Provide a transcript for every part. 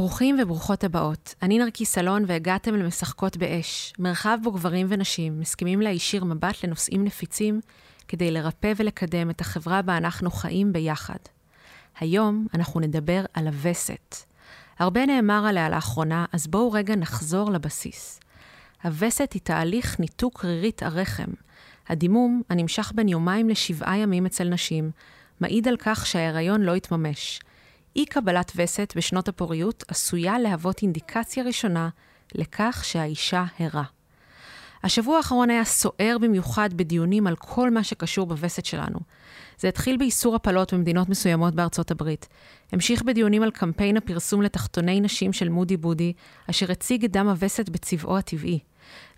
ברוכים וברוכות הבאות. אני נרקי סלון והגעתם למשחקות באש, מרחב בו גברים ונשים מסכימים להישיר מבט לנושאים נפיצים כדי לרפא ולקדם את החברה בה אנחנו חיים ביחד. היום אנחנו נדבר על הווסת. הרבה נאמר עליה לאחרונה, אז בואו רגע נחזור לבסיס. הווסת היא תהליך ניתוק רירית הרחם. הדימום, הנמשך בין יומיים לשבעה ימים אצל נשים, מעיד על כך שההיריון לא התממש. אי קבלת וסת בשנות הפוריות עשויה להוות אינדיקציה ראשונה לכך שהאישה הרה. השבוע האחרון היה סוער במיוחד בדיונים על כל מה שקשור בווסת שלנו. זה התחיל באיסור הפלות במדינות מסוימות בארצות הברית. המשיך בדיונים על קמפיין הפרסום לתחתוני נשים של מודי בודי, אשר הציג את דם הווסת בצבעו הטבעי.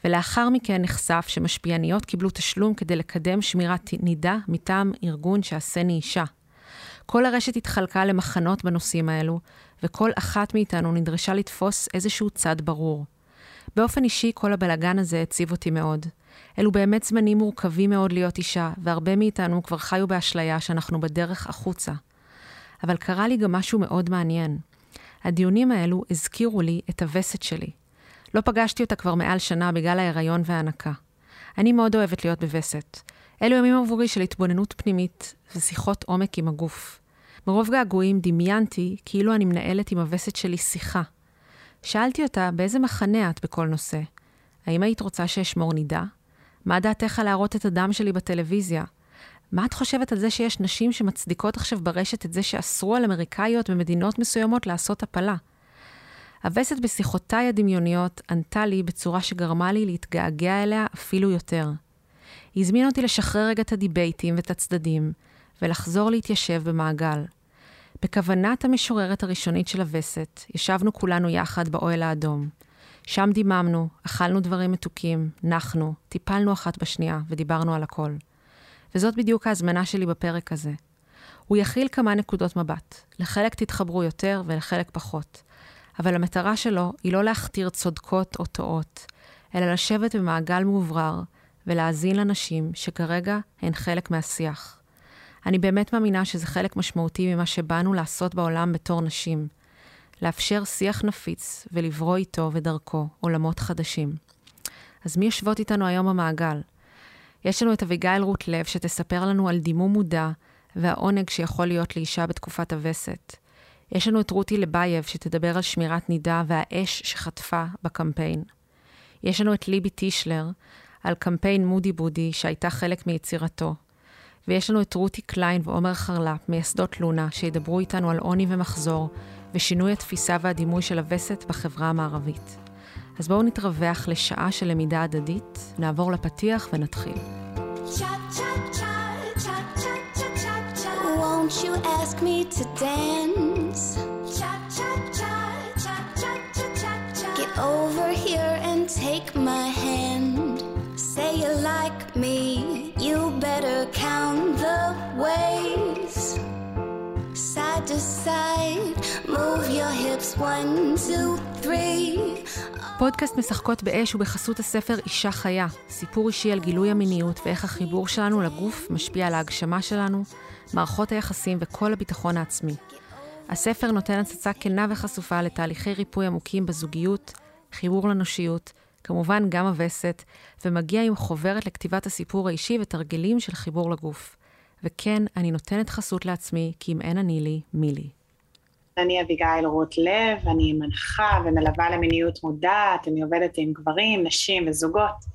ולאחר מכן נחשף שמשפיעניות קיבלו תשלום כדי לקדם שמירת נידה מטעם ארגון שעשני אישה. כל הרשת התחלקה למחנות בנושאים האלו, וכל אחת מאיתנו נדרשה לתפוס איזשהו צד ברור. באופן אישי, כל הבלגן הזה הציב אותי מאוד. אלו באמת זמנים מורכבים מאוד להיות אישה, והרבה מאיתנו כבר חיו באשליה שאנחנו בדרך החוצה. אבל קרה לי גם משהו מאוד מעניין. הדיונים האלו הזכירו לי את הווסת שלי. לא פגשתי אותה כבר מעל שנה בגלל ההיריון וההנקה. אני מאוד אוהבת להיות בווסת. אלו ימים עבורי של התבוננות פנימית ושיחות עומק עם הגוף. מרוב געגועים דמיינתי כאילו אני מנהלת עם הווסת שלי שיחה. שאלתי אותה באיזה מחנה את בכל נושא. האם היית רוצה שאשמור נידה? מה דעתך להראות את הדם שלי בטלוויזיה? מה את חושבת על זה שיש נשים שמצדיקות עכשיו ברשת את זה שאסרו על אמריקאיות במדינות מסוימות לעשות הפלה? הווסת בשיחותיי הדמיוניות ענתה לי בצורה שגרמה לי להתגעגע אליה אפילו יותר. הזמינה אותי לשחרר רגע את הדיבייטים ואת הצדדים, ולחזור להתיישב במעגל. בכוונת המשוררת הראשונית של הווסת, ישבנו כולנו יחד באוהל האדום. שם דיממנו, אכלנו דברים מתוקים, נחנו, טיפלנו אחת בשנייה ודיברנו על הכל. וזאת בדיוק ההזמנה שלי בפרק הזה. הוא יכיל כמה נקודות מבט, לחלק תתחברו יותר ולחלק פחות. אבל המטרה שלו היא לא להכתיר צודקות או טועות, אלא לשבת במעגל מאוברר ולהאזין לנשים שכרגע הן חלק מהשיח. אני באמת מאמינה שזה חלק משמעותי ממה שבאנו לעשות בעולם בתור נשים. לאפשר שיח נפיץ ולברוא איתו ודרכו עולמות חדשים. אז מי יושבות איתנו היום במעגל? יש לנו את אביגיל רות לב שתספר לנו על דימום מודע והעונג שיכול להיות לאישה בתקופת הווסת. יש לנו את רותי לבייב שתדבר על שמירת נידה והאש שחטפה בקמפיין. יש לנו את ליבי טישלר על קמפיין מודי בודי שהייתה חלק מיצירתו. ויש לנו את רותי קליין ועומר חרלפ, מייסדות לונה, שידברו איתנו על עוני ומחזור, ושינוי התפיסה והדימוי של הווסת בחברה המערבית. אז בואו נתרווח לשעה של למידה הדדית, נעבור לפתיח ונתחיל. Get over here and take my hand. Say you like me, you better count the ways. Side to side, move your hips one, two, three. פודקאסט משחקות באש הוא בחסות הספר אישה חיה, סיפור אישי על גילוי המיניות ואיך החיבור שלנו לגוף משפיע על ההגשמה שלנו, מערכות היחסים וכל הביטחון העצמי. הספר נותן הצצה כנה וחשופה לתהליכי ריפוי עמוקים בזוגיות, חיבור לנושיות, כמובן גם הווסת, ומגיע עם חוברת לכתיבת הסיפור האישי ותרגילים של חיבור לגוף. וכן, אני נותנת חסות לעצמי, כי אם אין אני לי, מי לי. אני אביגיל רות לב, אני מנחה ומלווה למיניות מודעת, אני עובדת עם גברים, נשים וזוגות,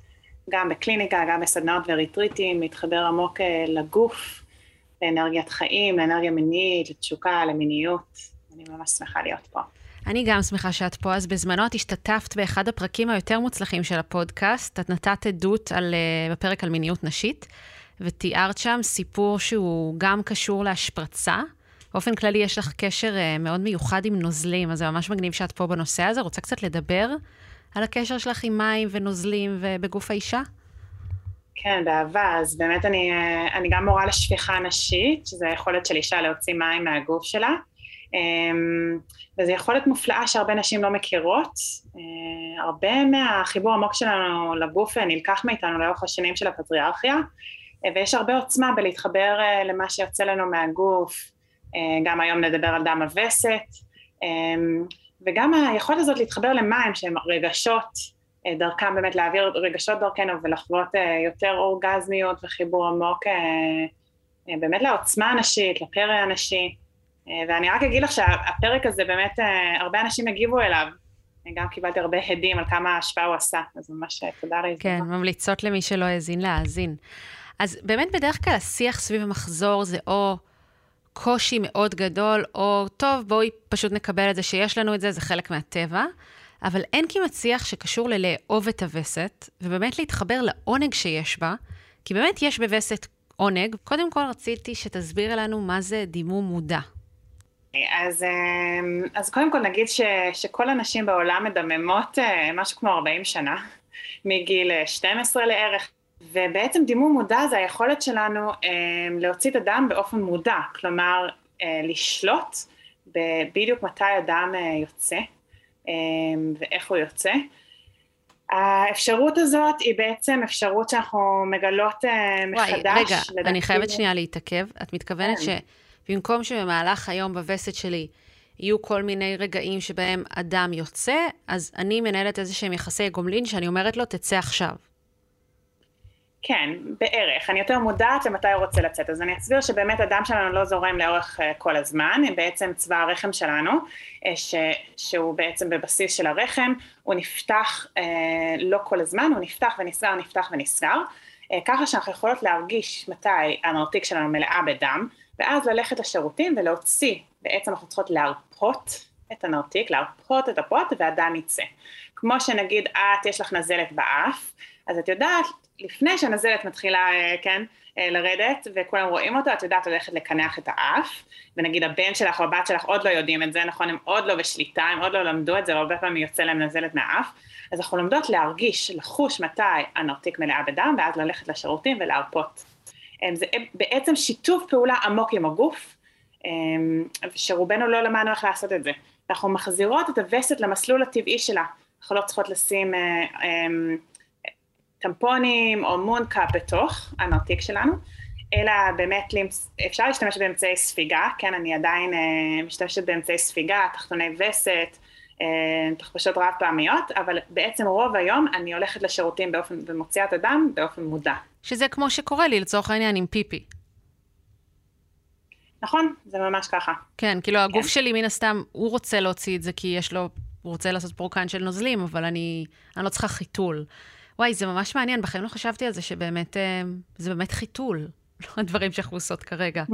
גם בקליניקה, גם בסדנאות וריטריטים, להתחבר עמוק אה, לגוף, לאנרגיית חיים, לאנרגיה מינית, לתשוקה, למיניות. אני ממש שמחה להיות פה. אני גם שמחה שאת פה. אז בזמנו את השתתפת באחד הפרקים היותר מוצלחים של הפודקאסט. את נתת עדות על, uh, בפרק על מיניות נשית, ותיארת שם סיפור שהוא גם קשור להשפרצה. באופן כללי יש לך קשר uh, מאוד מיוחד עם נוזלים, אז זה ממש מגניב שאת פה בנושא הזה. רוצה קצת לדבר על הקשר שלך עם מים ונוזלים ובגוף האישה? כן, באהבה. אז באמת אני, אה, אני גם מורה לשפיכה נשית, שזה היכולת של אישה להוציא מים מהגוף שלה. אמ, וזו יכולת מופלאה שהרבה נשים לא מכירות. אה, הרבה מהחיבור העמוק שלנו לגוף נלקח מאיתנו לאורך השנים של הפטריארכיה, אה, ויש הרבה עוצמה בלהתחבר אה, למה שיוצא לנו מהגוף. גם היום נדבר על דם הווסת. אמ, וגם היכולת הזאת להתחבר למים שהם רגשות, דרכם באמת להעביר רגשות דרכנו ולחוות יותר אורגזמיות וחיבור עמוק באמת לעוצמה הנשית, לפרא הנשי. ואני רק אגיד לך שהפרק הזה באמת, הרבה אנשים הגיבו אליו. גם קיבלתי הרבה הדים על כמה השפעה הוא עשה, אז ממש תודה על כן, ממליצות למי שלא האזין להאזין. אז באמת בדרך כלל השיח סביב המחזור זה או קושי מאוד גדול, או טוב, בואי פשוט נקבל את זה שיש לנו את זה, זה חלק מהטבע. אבל אין כמעט שיח שקשור ללאהוב את הווסת, ובאמת להתחבר לעונג שיש בה, כי באמת יש בווסת עונג. קודם כל רציתי שתסבירי לנו מה זה דימום מודע. אז, אז קודם כל נגיד ש, שכל הנשים בעולם מדממות אה, משהו כמו 40 שנה, מגיל 12 לערך, ובעצם דימום מודע זה היכולת שלנו להוציא את הדם באופן מודע, כלומר לשלוט בדיוק מתי הדם אה, יוצא ואיך הוא יוצא. האפשרות הזאת היא בעצם אפשרות שאנחנו מגלות אה, מחדש. וואי, רגע, לדעתי... אני חייבת שנייה להתעכב. את מתכוונת כן. שבמקום שבמהלך היום בווסת שלי יהיו כל מיני רגעים שבהם אדם יוצא, אז אני מנהלת איזה שהם יחסי גומלין שאני אומרת לו, תצא עכשיו. כן, בערך. אני יותר מודעת למתי הוא רוצה לצאת. אז אני אסביר שבאמת הדם שלנו לא זורם לאורך uh, כל הזמן, בעצם צבא הרחם שלנו, uh, ש, שהוא בעצם בבסיס של הרחם, הוא נפתח uh, לא כל הזמן, הוא נפתח ונסגר, נפתח ונסגר, uh, ככה שאנחנו יכולות להרגיש מתי הנרתיק שלנו מלאה בדם, ואז ללכת לשירותים ולהוציא, בעצם אנחנו צריכות להרפות את הנרתיק, להרפות את הפוט והדם יצא. כמו שנגיד את, יש לך נזלת באף, אז את יודעת לפני שהנזלת מתחילה, אה, כן, אה, לרדת, וכולם רואים אותו, את יודעת ללכת לקנח את האף, ונגיד הבן שלך או הבת שלך עוד לא יודעים את זה, נכון, הם עוד לא בשליטה, הם עוד לא למדו את זה, והרבה פעמים יוצא להם נזלת מהאף, אז אנחנו לומדות להרגיש, לחוש מתי הנרתיק מלאה בדם, ואז ללכת לשירותים ולהרפות. אה, זה בעצם שיתוף פעולה עמוק עם הגוף, שרובנו לא למדנו איך לעשות את זה. אנחנו מחזירות את הווסת למסלול הטבעי שלה, אנחנו לא צריכות לשים טמפונים או מונקאפ בתוך הנרתיק שלנו, אלא באמת אפשר להשתמש באמצעי ספיגה, כן, אני עדיין אה, משתמשת באמצעי ספיגה, תחתוני וסת, אה, תחפשות רב פעמיות, אבל בעצם רוב היום אני הולכת לשירותים באופן, ומוציאה את הדם באופן מודע. שזה כמו שקורה לי לצורך העניין עם פיפי. נכון, זה ממש ככה. כן, כאילו הגוף כן. שלי מן הסתם, הוא רוצה להוציא את זה כי יש לו, הוא רוצה לעשות פורקן של נוזלים, אבל אני, אני לא צריכה חיתול. וואי, זה ממש מעניין, בחיים לא חשבתי על זה שבאמת, אה, זה באמת חיתול, לא הדברים שאנחנו עושות כרגע.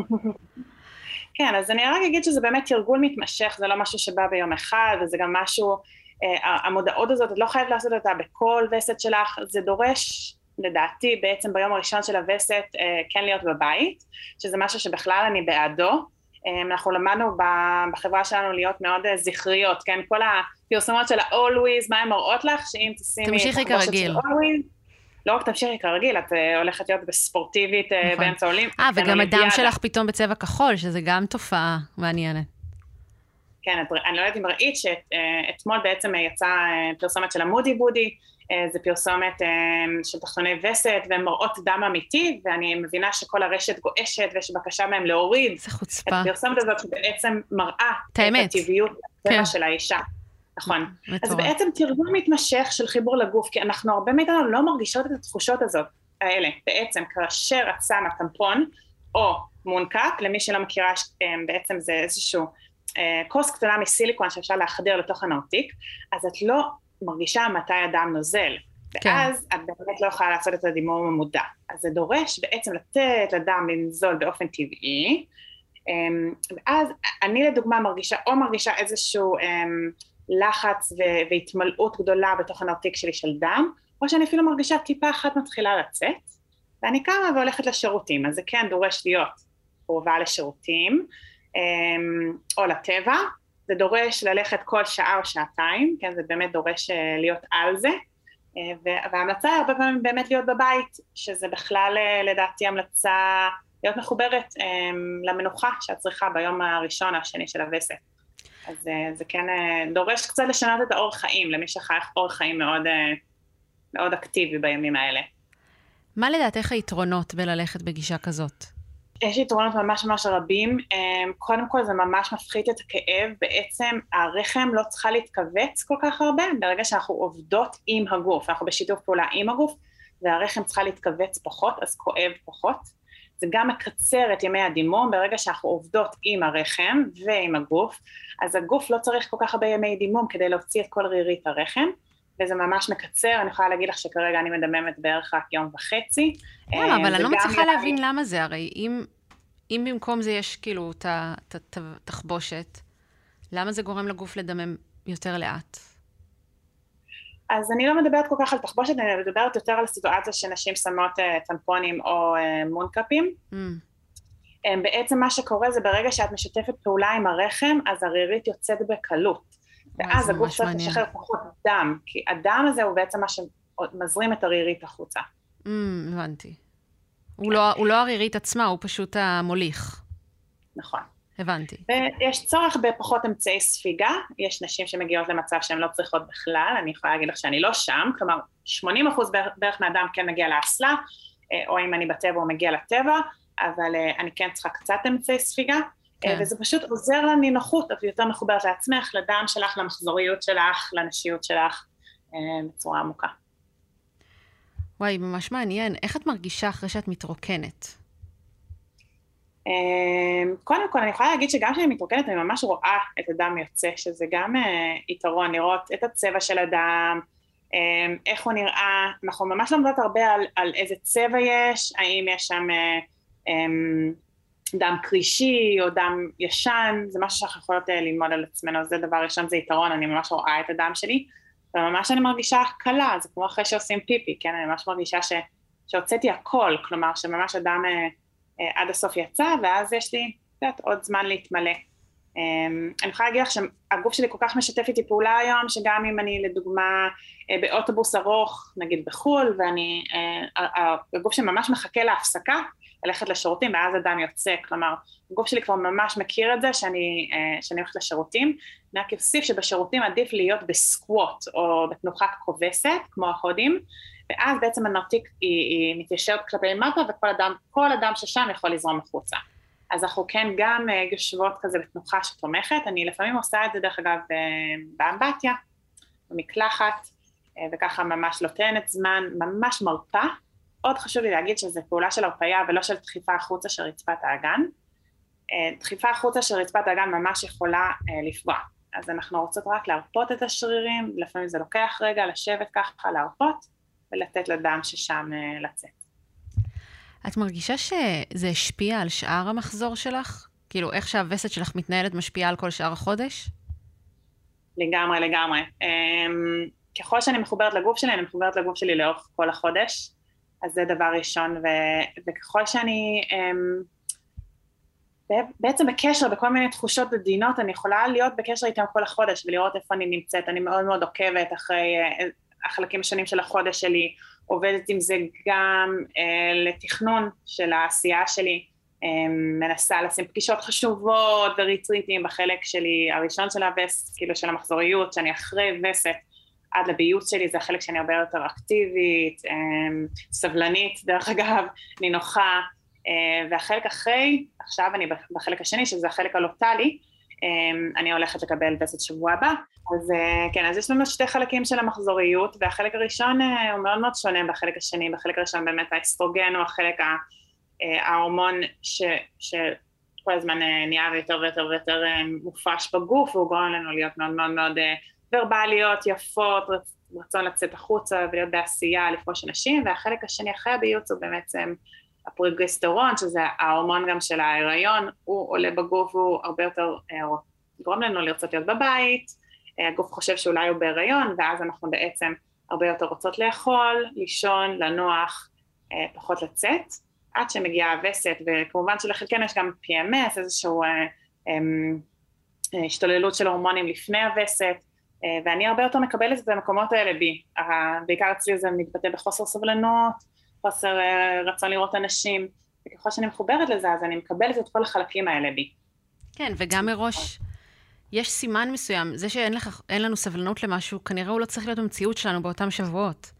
כן, אז אני רק אגיד שזה באמת תרגול מתמשך, זה לא משהו שבא ביום אחד, וזה גם משהו, אה, המודעות הזאת, את לא חייבת לעשות אותה בכל וסת שלך, זה דורש, לדעתי, בעצם ביום הראשון של הווסת, אה, כן להיות בבית, שזה משהו שבכלל אני בעדו, אמ, אנחנו למדנו בחברה שלנו להיות מאוד אה, זכריות, כן? כל הפרסומות של ה-Always, מה הן מראות לך? שאם תשימי... תמשיכי כרגיל. לא רק תמשיכי כרגיל, את אה, הולכת להיות בספורטיבית אה, נכון. באמצע עולים. אה, וגם הדם שלך פתאום בצבע כחול, שזה גם תופעה מעניינת. כן, אני לא יודעת אם ראית שאתמול בעצם יצאה פרסומת של המודי בודי, אה, זה פרסומת אה, של תחתוני וסת והן מראות דם אמיתי ואני מבינה שכל הרשת גועשת ויש בקשה מהם להוריד זה חוצפה. את הפרסומת הזאת שבעצם מראה את הטבעיות כן. של האישה. נכון. מטורף. אז בעצם תרגול מתמשך של חיבור לגוף, כי אנחנו הרבה מאיתנו לא מרגישות את התחושות הזאת, האלה, בעצם כאשר את שמה טמפון או מונקאפ, למי שלא מכירה אה, בעצם זה איזשהו כוס קטנה מסיליקון שאפשר להחדיר לתוך הנרתיק, אז את לא מרגישה מתי הדם נוזל. כן. ואז את באמת לא יכולה לעשות את הדימום המודע. אז זה דורש בעצם לתת לדם לנזול באופן טבעי, אמ, ואז אני לדוגמה מרגישה, או מרגישה איזשהו אמ, לחץ והתמלאות גדולה בתוך הנרתיק שלי של דם, או שאני אפילו מרגישה טיפה אחת מתחילה לצאת, ואני קמה והולכת לשירותים, אז זה כן דורש להיות קרובה לשירותים, אמ, או לטבע, זה דורש ללכת כל שעה או שעתיים, כן, זה באמת דורש אה, להיות על זה, אה, וההמלצה היא הרבה פעמים באמת להיות בבית, שזה בכלל אה, לדעתי המלצה להיות מחוברת למנוחה שאת צריכה ביום הראשון או השני של הווסת. אז זה כן דורש קצת לשנות את האורח חיים, למי שחי אורח חיים מאוד, מאוד אקטיבי בימים האלה. מה לדעתך היתרונות בללכת בגישה כזאת? יש יתרונות ממש ממש רבים. אמ, קודם כל זה ממש מפחית את הכאב, בעצם הרחם לא צריכה להתכווץ כל כך הרבה, ברגע שאנחנו עובדות עם הגוף, אנחנו בשיתוף פעולה עם הגוף, והרחם צריכה להתכווץ פחות, אז כואב פחות. זה גם מקצר את ימי הדימום, ברגע שאנחנו עובדות עם הרחם ועם הגוף, אז הגוף לא צריך כל כך הרבה ימי דימום כדי להוציא את כל רירית הרחם. וזה ממש מקצר, אני יכולה להגיד לך שכרגע אני מדממת בערך רק יום וחצי. למה? אבל אני לא מצליחה להבין למה זה, הרי אם, אם במקום זה יש כאילו את התחבושת, למה זה גורם לגוף לדמם יותר לאט? אז אני לא מדברת כל כך על תחבושת, אני מדברת יותר על סיטואציה שנשים שמות uh, טמפונים או uh, מונקאפים. Mm. Um, בעצם מה שקורה זה ברגע שאת משתפת פעולה עם הרחם, אז הרירית יוצאת בקלות. ואז הגוף צריך לשחרר פחות דם, כי הדם הזה הוא בעצם מה שמזרים את הרירית החוצה. Mm, הבנתי. הוא לא, הוא לא הרירית עצמה, הוא פשוט המוליך. נכון. הבנתי. ויש צורך בפחות אמצעי ספיגה, יש נשים שמגיעות למצב שהן לא צריכות בכלל, אני יכולה להגיד לך שאני לא שם, כלומר 80 אחוז בערך מהדם כן מגיע לאסלה, אה, או אם אני בטבע הוא מגיע לטבע, אבל אה, אני כן צריכה קצת אמצעי ספיגה. כן. וזה פשוט עוזר לנינוחות, את יותר מחוברת לעצמך, לדם שלך, למחזוריות שלך, לנשיות שלך, אה, בצורה עמוקה. וואי, ממש מעניין. איך את מרגישה אחרי שאת מתרוקנת? אה, קודם כל, אני יכולה להגיד שגם כשאני מתרוקנת, אני ממש רואה את הדם יוצא, שזה גם אה, יתרון, לראות את הצבע של הדם, איך הוא נראה, אנחנו ממש לומדות הרבה על, על איזה צבע יש, האם יש שם דם קרישי או דם ישן, זה משהו שאנחנו יכולות אה, ללמוד על עצמנו, זה דבר ראשון, זה יתרון, אני ממש רואה את הדם שלי, וממש אני מרגישה קלה, זה כמו אחרי שעושים פיפי, כן, אני ממש מרגישה ש, שהוצאתי הכל, כלומר שממש הדם אה, אה, עד הסוף יצא, ואז יש לי, את יודעת, עוד זמן להתמלא. אה, אני יכולה להגיד לך שהגוף שלי כל כך משתף איתי פעולה היום, שגם אם אני לדוגמה אה, באוטובוס ארוך, נגיד בחו"ל, ואני, אה, הגוף שלי ממש מחכה להפסקה, ללכת לשירותים ואז הדם יוצא, כלומר הגוף שלי כבר ממש מכיר את זה שאני, אה, שאני הולכת לשירותים, אני רק אוסיף שבשירותים עדיף להיות בסקווט או בתנוחה כובסת כמו ההודים. ואז בעצם הנרתיק היא, היא מתיישרת כלפי מטה וכל אדם, אדם ששם יכול לזרום החוצה. אז אנחנו כן גם אה, יושבות כזה בתנוחה שתומכת, אני לפעמים עושה את זה דרך אגב באמבטיה, במקלחת, אה, וככה ממש נותנת זמן, ממש מרפה, עוד חשוב לי להגיד שזו פעולה של הרפאיה ולא של דחיפה החוצה של רצפת האגן. אה, דחיפה החוצה של רצפת האגן ממש יכולה אה, לפגוע. אז אנחנו רוצות רק להרפות את השרירים, לפעמים זה לוקח רגע לשבת ככה, להרפות, ולתת לדם ששם אה, לצאת. את מרגישה שזה השפיע על שאר המחזור שלך? כאילו, איך שהווסת שלך מתנהלת משפיעה על כל שאר החודש? לגמרי, לגמרי. אמ, ככל שאני מחוברת לגוף שלי, אני מחוברת לגוף שלי לאורך כל החודש. אז זה דבר ראשון, ו, וככל שאני um, בעצם בקשר בכל מיני תחושות עדינות, אני יכולה להיות בקשר איתם כל החודש ולראות איפה אני נמצאת, אני מאוד מאוד עוקבת אחרי uh, החלקים השונים של החודש שלי, עובדת עם זה גם uh, לתכנון של העשייה שלי, um, מנסה לשים פגישות חשובות וריטריטים בחלק שלי הראשון של הווסט, כאילו של המחזוריות, שאני אחרי וסת עד לביוץ שלי זה החלק שאני הרבה יותר אקטיבית, אמ, סבלנית דרך אגב, נינוחה, אה, והחלק אחרי, עכשיו אני בחלק השני שזה החלק הלוטלי, אמ, אני הולכת לקבל וסת שבוע הבא, אז אה, כן, אז יש לנו שתי חלקים של המחזוריות, והחלק הראשון אה, הוא מאוד מאוד שונה בחלק השני, בחלק הראשון באמת האסטרוגן הוא החלק ההורמון ש... ש... כל הזמן נהיה יותר ויותר ויותר מופרש בגוף והוא גורם לנו להיות מאוד מאוד מאוד ורבליות, יפות, רצון לצאת החוצה ולהיות בעשייה, לפגוש אנשים, והחלק השני אחרי הביוץ הוא בעצם הפרוגסטרון, שזה ההורמון גם של ההיריון, הוא עולה בגוף והוא הרבה יותר, אה, גורם לנו לרצות להיות בבית, אה, הגוף חושב שאולי הוא בהיריון, ואז אנחנו בעצם הרבה יותר רוצות לאכול, לישון, לנוח, אה, פחות לצאת, עד שמגיעה הווסת, וכמובן שלחלקנו יש גם PMS, איזושהי השתוללות של הורמונים לפני הווסת, ואני הרבה יותר מקבלת את המקומות האלה בי. בעיקר אצלי זה מתבטא בחוסר סבלנות, חוסר אה, רצון לראות אנשים, וככל שאני מחוברת לזה, אז אני מקבלת את כל החלקים האלה בי. כן, וגם מראש יש סימן מסוים. זה שאין לך, לנו סבלנות למשהו, כנראה הוא לא צריך להיות במציאות שלנו באותם שבועות.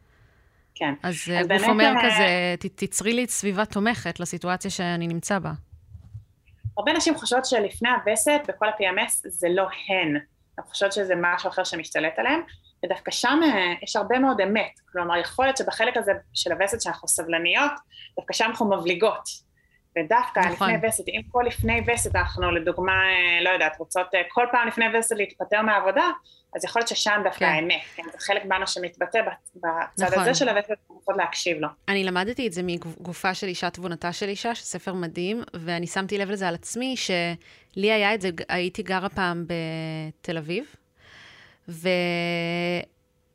כן. אז, אז הגוף אומר כזה, תצרי לי סביבה תומכת לסיטואציה שאני נמצא בה. הרבה נשים חושבות שלפני הווסת בכל ה-PMS זה לא הן, הן חושבות שזה משהו אחר שמשתלט עליהן, ודווקא שם אה, יש הרבה מאוד אמת, כלומר יכול להיות שבחלק הזה של הווסת שאנחנו סבלניות, דווקא שם אנחנו מבליגות, ודווקא נכון. לפני וסת, אם כל לפני וסת אנחנו לדוגמה, לא יודעת, רוצות אה, כל פעם לפני וסת להתפטר מהעבודה, אז יכול להיות ששם דווקא כן. האמת, כן, זה חלק בנו שמתבטא בצד נכון. הזה של הווסת, צריכות להקשיב לו. אני למדתי את זה מגופה של אישה, תבונתה של אישה, שספר מדהים, ואני שמתי לב לזה על עצמי, שלי היה את זה, הייתי גרה פעם בתל אביב, ו...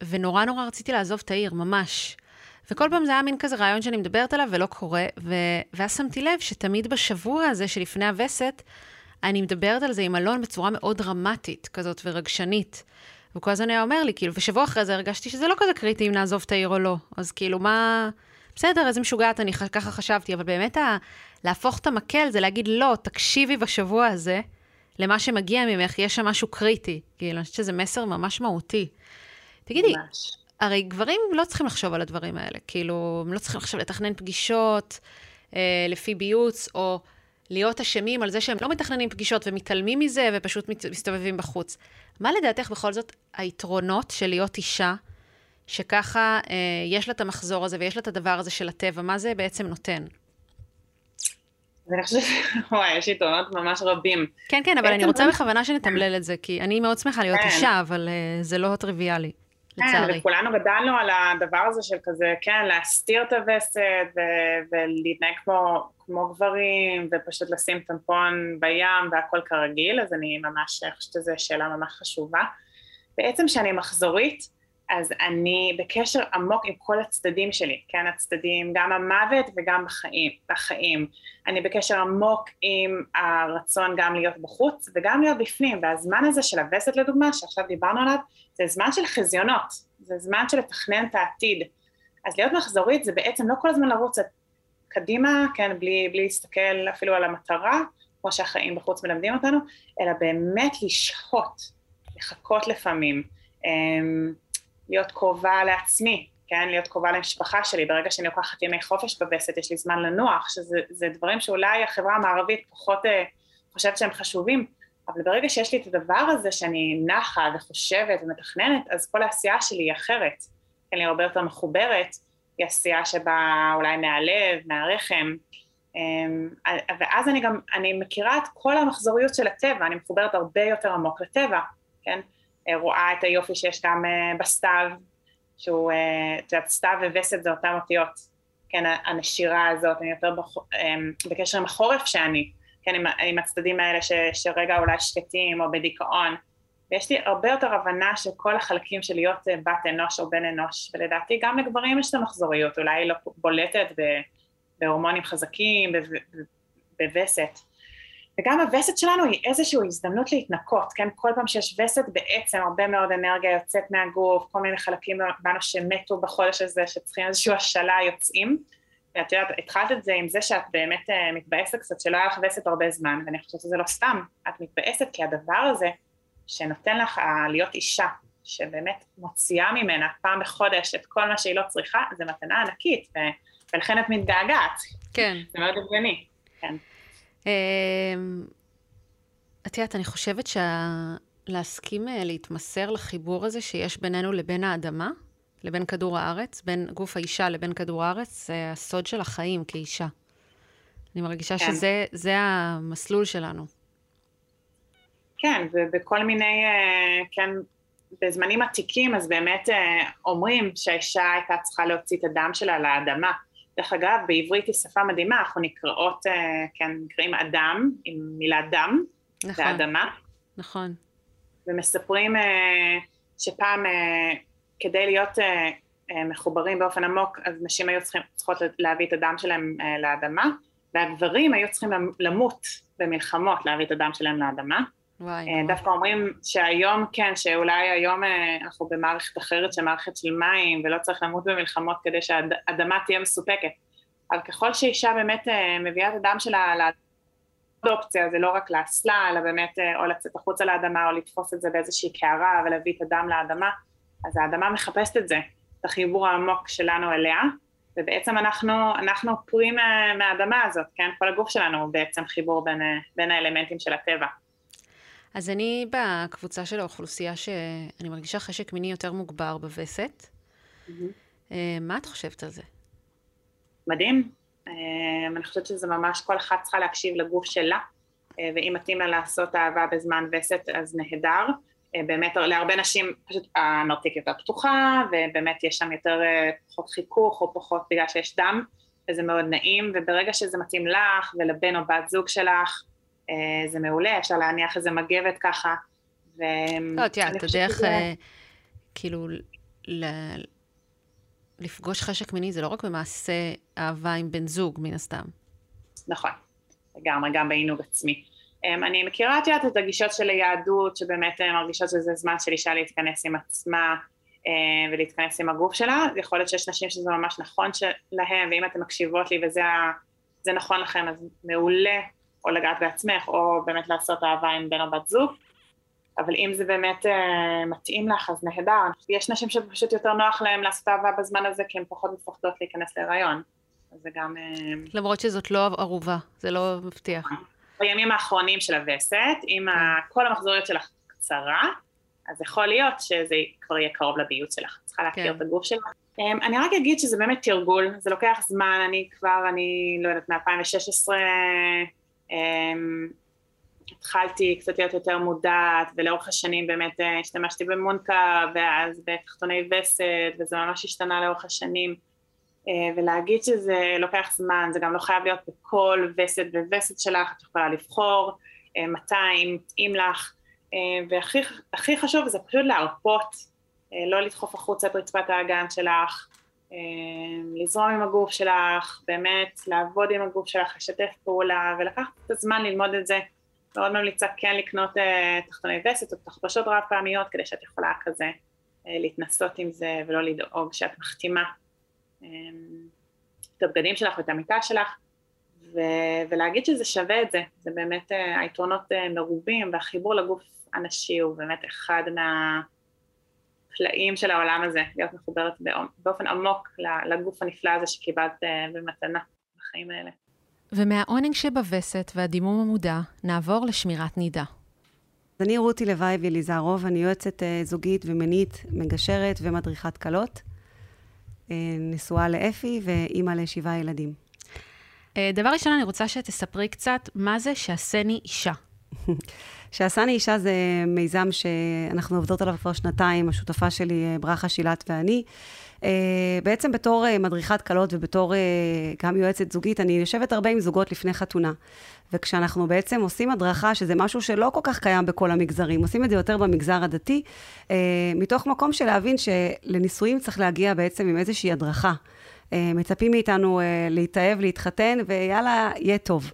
ונורא נורא רציתי לעזוב את העיר, ממש. וכל פעם זה היה מין כזה רעיון שאני מדברת עליו ולא קורה, ו... ואז שמתי לב שתמיד בשבוע הזה שלפני הווסת, אני מדברת על זה עם אלון בצורה מאוד דרמטית כזאת ורגשנית. וכל הזמן היה אומר לי, כאילו, ושבוע אחרי זה הרגשתי שזה לא כזה קריטי אם נעזוב את העיר או לא. אז כאילו, מה... בסדר, איזה משוגעת, אני ככה חשבתי, אבל באמת ה... להפוך את המקל זה להגיד, לא, תקשיבי בשבוע הזה למה שמגיע ממך, יש שם משהו קריטי. כאילו, אני חושבת שזה מסר ממש מהותי. תגידי, ממש. הרי גברים לא צריכים לחשוב על הדברים האלה. כאילו, הם לא צריכים עכשיו לתכנן פגישות אה, לפי ביוץ, או להיות אשמים על זה שהם לא מתכננים פגישות ומתעלמים מזה ופשוט מסתובבים בחוץ. מה לדעתך בכל זאת היתרונות של להיות אישה, שככה אה, יש לה את המחזור הזה ויש לה את הדבר הזה של הטבע, מה זה בעצם נותן? אני חושבת, וואי, יש יתרונות ממש רבים. כן, כן, אבל אני רוצה בכוונה שנתמלל את זה, כי אני מאוד שמחה להיות כן. אישה, אבל uh, זה לא טריוויאלי. לצערי. כן, וכולנו גדלנו על הדבר הזה של כזה, כן, להסתיר את הווסת ו- ולהתנהג כמו, כמו גברים, ופשוט לשים טמפון בים והכל כרגיל, אז אני ממש חושבת שזו שאלה ממש חשובה. בעצם כשאני מחזורית, אז אני בקשר עמוק עם כל הצדדים שלי, כן, הצדדים, גם המוות וגם בחיים, בחיים. אני בקשר עמוק עם הרצון גם להיות בחוץ וגם להיות בפנים, והזמן הזה של הווסת לדוגמה, שעכשיו דיברנו עליו, זה זמן של חזיונות, זה זמן של לתכנן את העתיד. אז להיות מחזורית זה בעצם לא כל הזמן לרוץ קדימה, כן, בלי, בלי להסתכל אפילו על המטרה, כמו שהחיים בחוץ מלמדים אותנו, אלא באמת לשהות, לחכות לפעמים. אמ, להיות קרובה לעצמי, כן, להיות קרובה למשפחה שלי, ברגע שאני לוקחת ימי חופש בווסת, יש לי זמן לנוח, שזה דברים שאולי החברה המערבית פחות אה, חושבת שהם חשובים, אבל ברגע שיש לי את הדבר הזה שאני נחה וחושבת ומתכננת, אז כל העשייה שלי היא אחרת, כן, היא הרבה יותר מחוברת, היא עשייה שבאה אולי מהלב, מהרחם, אמ, ואז אני גם, אני מכירה את כל המחזוריות של הטבע, אני מחוברת הרבה יותר עמוק לטבע, כן? רואה את היופי שיש גם אה, בסתיו, שהוא, אה, את יודעת, סתיו ווסת זה אותן אותיות, כן, הנשירה הזאת, אני יותר. אמ, בקשר עם החורף שאני, כן, עם, עם הצדדים האלה ש, שרגע אולי שקטים או בדיכאון, ויש לי הרבה יותר הבנה של כל החלקים של להיות אה, בת אנוש או בן אנוש, ולדעתי גם לגברים יש את המחזוריות, אולי היא לא בולטת בהורמונים חזקים, בווסת, וגם הווסת שלנו היא איזושהי הזדמנות להתנקות, כן? כל פעם שיש וסת בעצם הרבה מאוד אנרגיה יוצאת מהגוף, כל מיני חלקים בנו שמתו בחודש הזה, שצריכים איזושהי השאלה יוצאים. ואת יודעת, התחלת את זה עם זה שאת באמת uh, מתבאסת קצת שלא היה לך וסת הרבה זמן, ואני חושבת שזה לא סתם, את מתבאסת כי הדבר הזה שנותן לך uh, להיות אישה, שבאמת מוציאה ממנה פעם בחודש את כל מה שהיא לא צריכה, זה מתנה ענקית, ו- ולכן את מתגעגעת. כן. זה מאוד הגיוני, כן. אמ, את יודעת, אני חושבת שלהסכים שה... להתמסר לחיבור הזה שיש בינינו לבין האדמה, לבין כדור הארץ, בין גוף האישה לבין כדור הארץ, זה הסוד של החיים כאישה. אני מרגישה כן. שזה המסלול שלנו. כן, ובכל מיני, אה, כן, בזמנים עתיקים, אז באמת אה, אומרים שהאישה הייתה צריכה להוציא את הדם שלה לאדמה. דרך אגב, בעברית היא שפה מדהימה, אנחנו נקראות, אה, כן, נקראים אדם, עם מילה דם, נכון, ואדמה. נכון. ומספרים אה, שפעם אה, כדי להיות מחוברים באופן עמוק, אז נשים היו צריכים, צריכות להביא את הדם שלהם לאדמה, והגברים היו צריכים למות במלחמות להביא את הדם שלהם לאדמה. וואי, דווקא אומרים שהיום כן, שאולי היום אנחנו במערכת אחרת של מערכת של מים ולא צריך למות במלחמות כדי שהאדמה תהיה מסופקת. אבל ככל שאישה באמת מביאה את הדם שלה לאופציה, זה לא רק לאסלה, אלא באמת או לצאת החוצה לאדמה או לתפוס את זה באיזושהי קערה ולהביא את הדם לאדמה, אז האדמה מחפשת את זה, את החיבור העמוק שלנו אליה, ובעצם אנחנו, אנחנו פרי מה, מהאדמה הזאת, כן? כל הגוף שלנו הוא בעצם חיבור בין, בין האלמנטים של הטבע. אז אני בקבוצה של האוכלוסייה שאני מרגישה חשק מיני יותר מוגבר בווסת. Mm-hmm. מה את חושבת על זה? מדהים. אה, אני חושבת שזה ממש, כל אחת צריכה להקשיב לגוף שלה, אה, ואם מתאים לה לעשות אהבה בזמן וסת אז נהדר. באמת להרבה נשים פשוט הנרתיק יותר פתוחה ובאמת יש שם יותר פחות חיכוך או פחות בגלל שיש דם וזה מאוד נעים וברגע שזה מתאים לך ולבן או בת זוג שלך זה מעולה, אפשר להניח איזה מגבת ככה. ו... לא, את יודעת, הדרך שזה... כאילו ל- לפגוש חשק מיני זה לא רק במעשה אהבה עם בן זוג, מן הסתם. נכון, לגמרי, גם בעינוג עצמי. Um, אני מכירה את יודעת את הגישות של היהדות, שבאמת אה, מרגישות שזה זמן של אישה להתכנס עם עצמה uh, ולהתכנס עם הגוף שלה, יכול להיות שיש נשים שזה ממש נכון להם, ואם אתן מקשיבות לי וזה נכון לכם, אז מעולה, או לגעת בעצמך, או באמת לעשות אהבה עם בן או בת זוג. אבל אם זה באמת uh, מתאים לך, אז נהדר. יש נשים שפשוט יותר נוח להן לעשות אהבה בזמן הזה, כי הן פחות מפחדות להיכנס להיריון. אז זה גם... Uh... למרות שזאת לא ערובה, זה לא מבטיח. בימים האחרונים של הווסת, אם כן. כל המחזוריות שלך קצרה, אז יכול להיות שזה כבר יהיה קרוב לביוט שלך. צריכה להכיר כן. את הגוף שלך. Um, אני רק אגיד שזה באמת תרגול, זה לוקח זמן, אני כבר, אני לא יודעת, מ-2016, um, התחלתי קצת להיות יותר מודעת, ולאורך השנים באמת אה, השתמשתי במונקה, ואז בתחתוני וסת, וזה ממש השתנה לאורך השנים. אה, ולהגיד שזה לוקח זמן, זה גם לא חייב להיות בכל וסת ווסת שלך, את יכולה לבחור אה, מתי, אם מתאים לך, והכי חשוב זה פשוט להרפות, לא לדחוף החוצה את רצפת האגן שלך, לזרום עם הגוף שלך, באמת לעבוד עם הגוף שלך, לשתף פעולה ולקחת את הזמן ללמוד את זה. מאוד ממליצה כן לקנות uh, תחתוני וסת או תחבשות רב פעמיות כדי שאת יכולה כזה uh, להתנסות עם זה ולא לדאוג שאת מחתימה um, את הבגדים שלך ואת המיטה שלך ו- ולהגיד שזה שווה את זה, זה באמת uh, היתרונות מרובים והחיבור לגוף הנשי הוא באמת אחד מהפלאים של העולם הזה, להיות מחוברת באופן עמוק לגוף הנפלא הזה שקיבלת uh, במתנה בחיים האלה. ומהעונג שבווסת והדימום המודע, נעבור לשמירת נידה. אני רותי לוואי ואליזרוב, אני יועצת אה, זוגית ומינית, מגשרת ומדריכת כלות. אה, נשואה לאפי ואימא לשבעה ילדים. אה, דבר ראשון, אני רוצה שתספרי קצת מה זה שעשני אישה. שעשני אישה זה מיזם שאנחנו עובדות עליו כבר שנתיים, השותפה שלי, ברכה שילת ואני. אה, בעצם בתור אה, מדריכת כלות ובתור אה, גם יועצת זוגית, אני יושבת הרבה עם זוגות לפני חתונה. וכשאנחנו בעצם עושים הדרכה, שזה משהו שלא כל כך קיים בכל המגזרים, עושים את זה יותר במגזר הדתי, מתוך מקום של להבין שלנישואים צריך להגיע בעצם עם איזושהי הדרכה. מצפים מאיתנו להתאהב, להתחתן, ויאללה, יהיה טוב.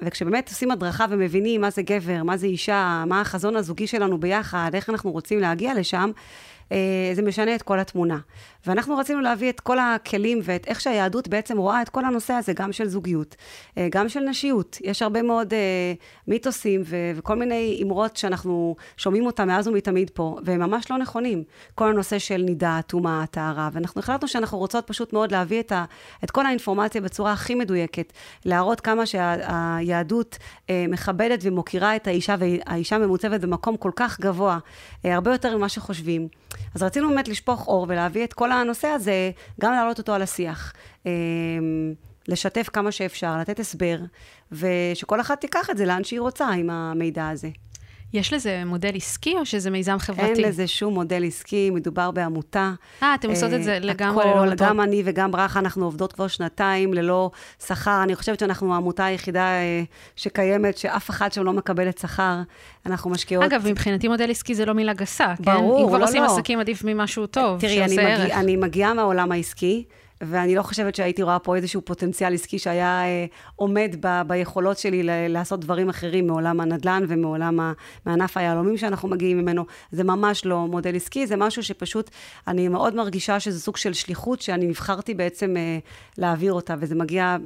וכשבאמת עושים הדרכה ומבינים מה זה גבר, מה זה אישה, מה החזון הזוגי שלנו ביחד, איך אנחנו רוצים להגיע לשם, אה, זה משנה את כל התמונה. ואנחנו רצינו להביא את כל הכלים ואת איך שהיהדות בעצם רואה את כל הנושא הזה, גם של זוגיות, אה, גם של נשיות. יש הרבה מאוד אה, מיתוסים ו- וכל מיני אמרות שאנחנו שומעים אותם מאז ומתמיד פה, והם ממש לא נכונים. כל הנושא של נידה, טומאה, טהרה, ואנחנו החלטנו שאנחנו רוצות פשוט מאוד להביא את, ה- את כל האינפורמציה בצורה הכי מדויקת, להראות כמה שהיהדות שה- מכבדת ומוקירה את האישה, והאישה ממוצבת במקום כל כך גבוה, הרבה יותר ממה שחושבים. אז רצינו באמת לשפוך אור ולהביא את כל הנושא הזה, גם להעלות אותו על השיח. אמ, לשתף כמה שאפשר, לתת הסבר, ושכל אחת תיקח את זה לאן שהיא רוצה עם המידע הזה. יש לזה מודל עסקי או שזה מיזם חברתי? אין לזה שום מודל עסקי, מדובר בעמותה. אה, אתם עושות את זה אה, לגמרי ללא מטרות. גם אני וגם ברכה, אנחנו עובדות כבר שנתיים ללא שכר. אני חושבת שאנחנו העמותה היחידה אה, שקיימת, שאף אחד שם לא מקבלת שכר. אנחנו משקיעות... אגב, מבחינתי מודל עסקי זה לא מילה גסה, כן? ברור, אם כבר לא, עושים לא. עסקים, עדיף ממשהו טוב, תראי, שעושה ערך. תראי, אני מגיעה מהעולם העסקי. ואני לא חושבת שהייתי רואה פה איזשהו פוטנציאל עסקי שהיה אה, עומד ב, ביכולות שלי ל, לעשות דברים אחרים מעולם הנדל"ן ומעולם ה, מענף היהלומים שאנחנו מגיעים ממנו. זה ממש לא מודל עסקי, זה משהו שפשוט, אני מאוד מרגישה שזה סוג של שליחות שאני נבחרתי בעצם אה, להעביר אותה, וזה מגיע...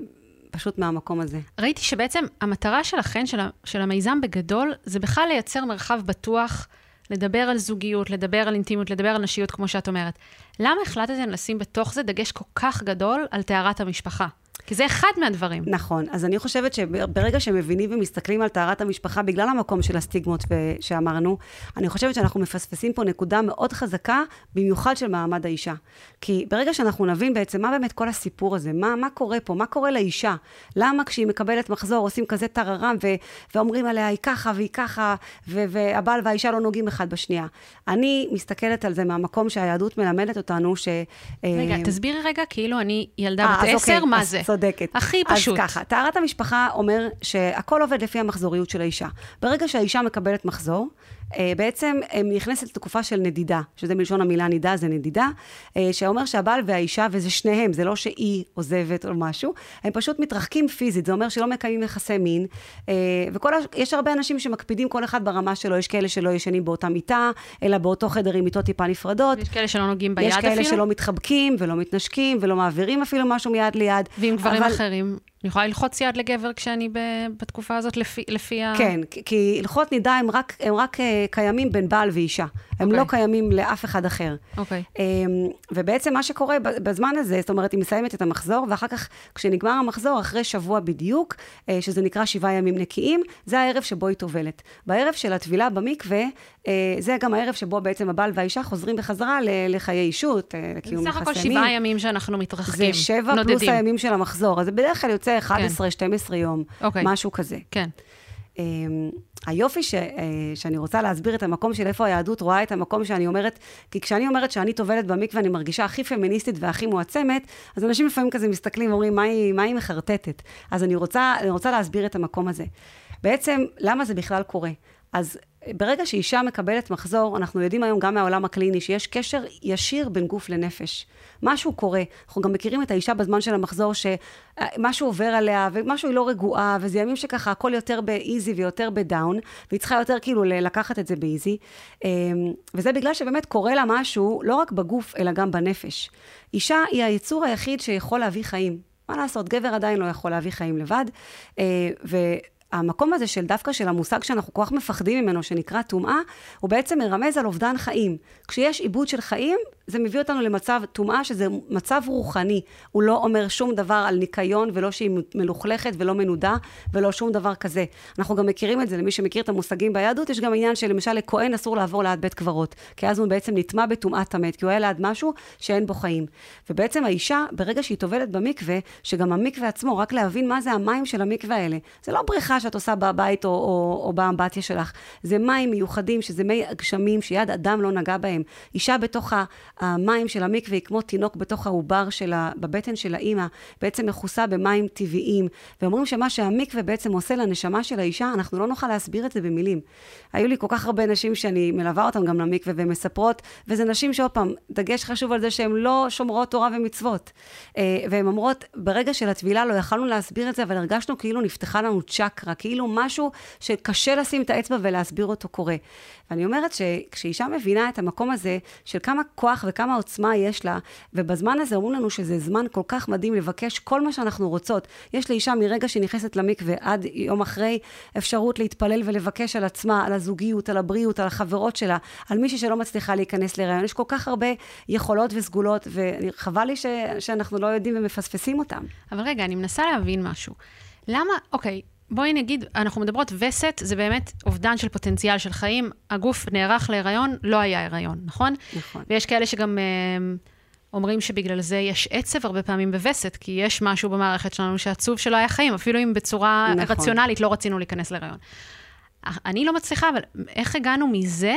פשוט מהמקום הזה. ראיתי שבעצם המטרה שלכן, של, של המיזם בגדול, זה בכלל לייצר מרחב בטוח לדבר על זוגיות, לדבר על אינטימיות, לדבר על נשיות, כמו שאת אומרת. למה החלטתם לשים בתוך זה דגש כל כך גדול על טהרת המשפחה? כי זה אחד מהדברים. נכון. אז אני חושבת שברגע שמבינים ומסתכלים על טהרת המשפחה, בגלל המקום של הסטיגמות שאמרנו, אני חושבת שאנחנו מפספסים פה נקודה מאוד חזקה, במיוחד של מעמד האישה. כי ברגע שאנחנו נבין בעצם מה באמת כל הסיפור הזה, מה, מה קורה פה, מה קורה לאישה, למה כשהיא מקבלת מחזור עושים כזה טררם ו- ואומרים עליה היא ככה והיא ככה, ו- והבעל והאישה לא נוגעים אחד בשנייה. אני מסתכלת על זה מהמקום שהיהדות מלמדת אותנו, ש... רגע, אה, תסבירי רגע, כאילו אני ילדה בת אוקיי, עשר, מה זה? צודקת. הכי פשוט. אז ככה, טהרת המשפחה אומר שהכל עובד לפי המחזוריות של האישה. ברגע שהאישה מקבלת מחזור, בעצם נכנסת לתקופה של נדידה, שזה מלשון המילה נידה, זה נדידה, אה, שאומר שהבעל והאישה, וזה שניהם, זה לא שהיא עוזבת או משהו, הם פשוט מתרחקים פיזית, זה אומר שלא מקיימים יחסי מין, אה, ויש הרבה אנשים שמקפידים כל אחד ברמה שלו, יש כאלה שלא ישנים באותה מיטה, אלא באותו חדר עם מיטות טיפה נפרדות. יש כאלה שלא נוגעים ביד אפילו. יש כאלה שלא מתחבקים ולא מתנשקים ולא מעבירים אפילו משהו מיד ליד. ועם גברים אבל... אחרים? אני יכולה ללחוץ יד לגבר כשאני ב, בתקופה הזאת לפי, לפי ה... כן, כי הלכות נידה הם רק, הם רק uh, קיימים בין בעל ואישה. הם okay. לא אוקיי. קיימים לאף אחד אחר. אוקיי. Okay. Um, ובעצם מה שקורה בזמן הזה, זאת אומרת, היא מסיימת את המחזור, ואחר כך, כשנגמר המחזור, אחרי שבוע בדיוק, uh, שזה נקרא שבעה ימים נקיים, זה הערב שבו היא טובלת. בערב של הטבילה במקווה, זה גם הערב שבו בעצם הבעל והאישה חוזרים בחזרה לחיי אישות, uh, לקיום יחסי מין. זה סך הכל שבעה ימים שאנחנו מתרחקים, זה שבע נודדים. פלוס הימים של המחזור. אז זה בדרך כלל יוצא 11-12 כן. יום. אוקיי. משהו כזה. כן. Um, היופי ש, uh, שאני רוצה להסביר את המקום של איפה היהדות רואה את המקום שאני אומרת, כי כשאני אומרת שאני טובלת במקווה, אני מרגישה הכי פמיניסטית והכי מועצמת, אז אנשים לפעמים כזה מסתכלים ואומרים, מה היא, מה היא מחרטטת? אז אני רוצה, אני רוצה להסביר את המקום הזה. בעצם, למה זה בכלל קורה? אז ברגע שאישה מקבלת מחזור, אנחנו יודעים היום גם מהעולם הקליני שיש קשר ישיר בין גוף לנפש. משהו קורה. אנחנו גם מכירים את האישה בזמן של המחזור, שמשהו עובר עליה, ומשהו היא לא רגועה, וזה ימים שככה הכל יותר באיזי ויותר בדאון, והיא צריכה יותר כאילו לקחת את זה באיזי. אמ, וזה בגלל שבאמת קורה לה משהו, לא רק בגוף, אלא גם בנפש. אישה היא היצור היחיד שיכול להביא חיים. מה לעשות, גבר עדיין לא יכול להביא חיים לבד, אה, ו... המקום הזה של דווקא של המושג שאנחנו כל כך מפחדים ממנו, שנקרא טומאה, הוא בעצם מרמז על אובדן חיים. כשיש עיבוד של חיים, זה מביא אותנו למצב טומאה, שזה מצב רוחני. הוא לא אומר שום דבר על ניקיון, ולא שהיא מלוכלכת ולא מנודה, ולא שום דבר כזה. אנחנו גם מכירים את זה, למי שמכיר את המושגים ביהדות, יש גם עניין שלמשל לכהן אסור לעבור ליד בית קברות, כי אז הוא בעצם נטמע בטומאת המת, כי הוא היה ליד משהו שאין בו חיים. ובעצם האישה, ברגע שהיא טובלת במקווה, שגם המקווה עצמו, רק להבין מה זה המים של המקווה האלה. זה לא בריכה שאת עושה בבית או, או, או באמבטיה שלך, זה מים מיוחדים, שזה מי הגשמים שיד אדם לא נגע בהם. אישה בתוך המים של המקווה היא כמו תינוק בתוך העובר שלה, בבטן של האימא, בעצם מכוסה במים טבעיים. ואומרים שמה שהמקווה בעצם עושה לנשמה של האישה, אנחנו לא נוכל להסביר את זה במילים. היו לי כל כך הרבה נשים שאני מלווה אותן גם למקווה, והן מספרות, וזה נשים שעוד פעם, דגש חשוב על זה שהן לא שומרות תורה ומצוות. אה, והן אומרות, ברגע של הטבילה לא יכלנו להסביר את זה, אבל הרגשנו כאילו נפתחה לנו צ'קרה, כאילו משהו שקשה לשים את האצבע ולהסביר אותו קורה. ואני אומרת שכשאישה מבינה את המקום הזה של כמה כוח וכמה עוצמה יש לה, ובזמן הזה אומרים לנו שזה זמן כל כך מדהים לבקש כל מה שאנחנו רוצות. יש לאישה מרגע שהיא נכנסת למקווה עד יום אחרי אפשרות להתפלל ולבקש על עצמה, על הזוגיות, על הבריאות, על החברות שלה, על מישהי שלא מצליחה להיכנס להיריון. יש כל כך הרבה יכולות וסגולות, וחבל לי ש, שאנחנו לא יודעים ומפספסים אותם. אבל רגע, אני מנסה להבין משהו. למה, אוקיי, בואי נגיד, אנחנו מדברות וסת, זה באמת אובדן של פוטנציאל של חיים. הגוף נערך להיריון, לא היה הריון, נכון? נכון. ויש כאלה שגם אה, אומרים שבגלל זה יש עצב הרבה פעמים בווסת, כי יש משהו במערכת שלנו שעצוב שלא היה חיים, אפילו אם בצורה נכון. רציונלית לא רצינו להיכנס להיריון. אני לא מצליחה, אבל איך הגענו מזה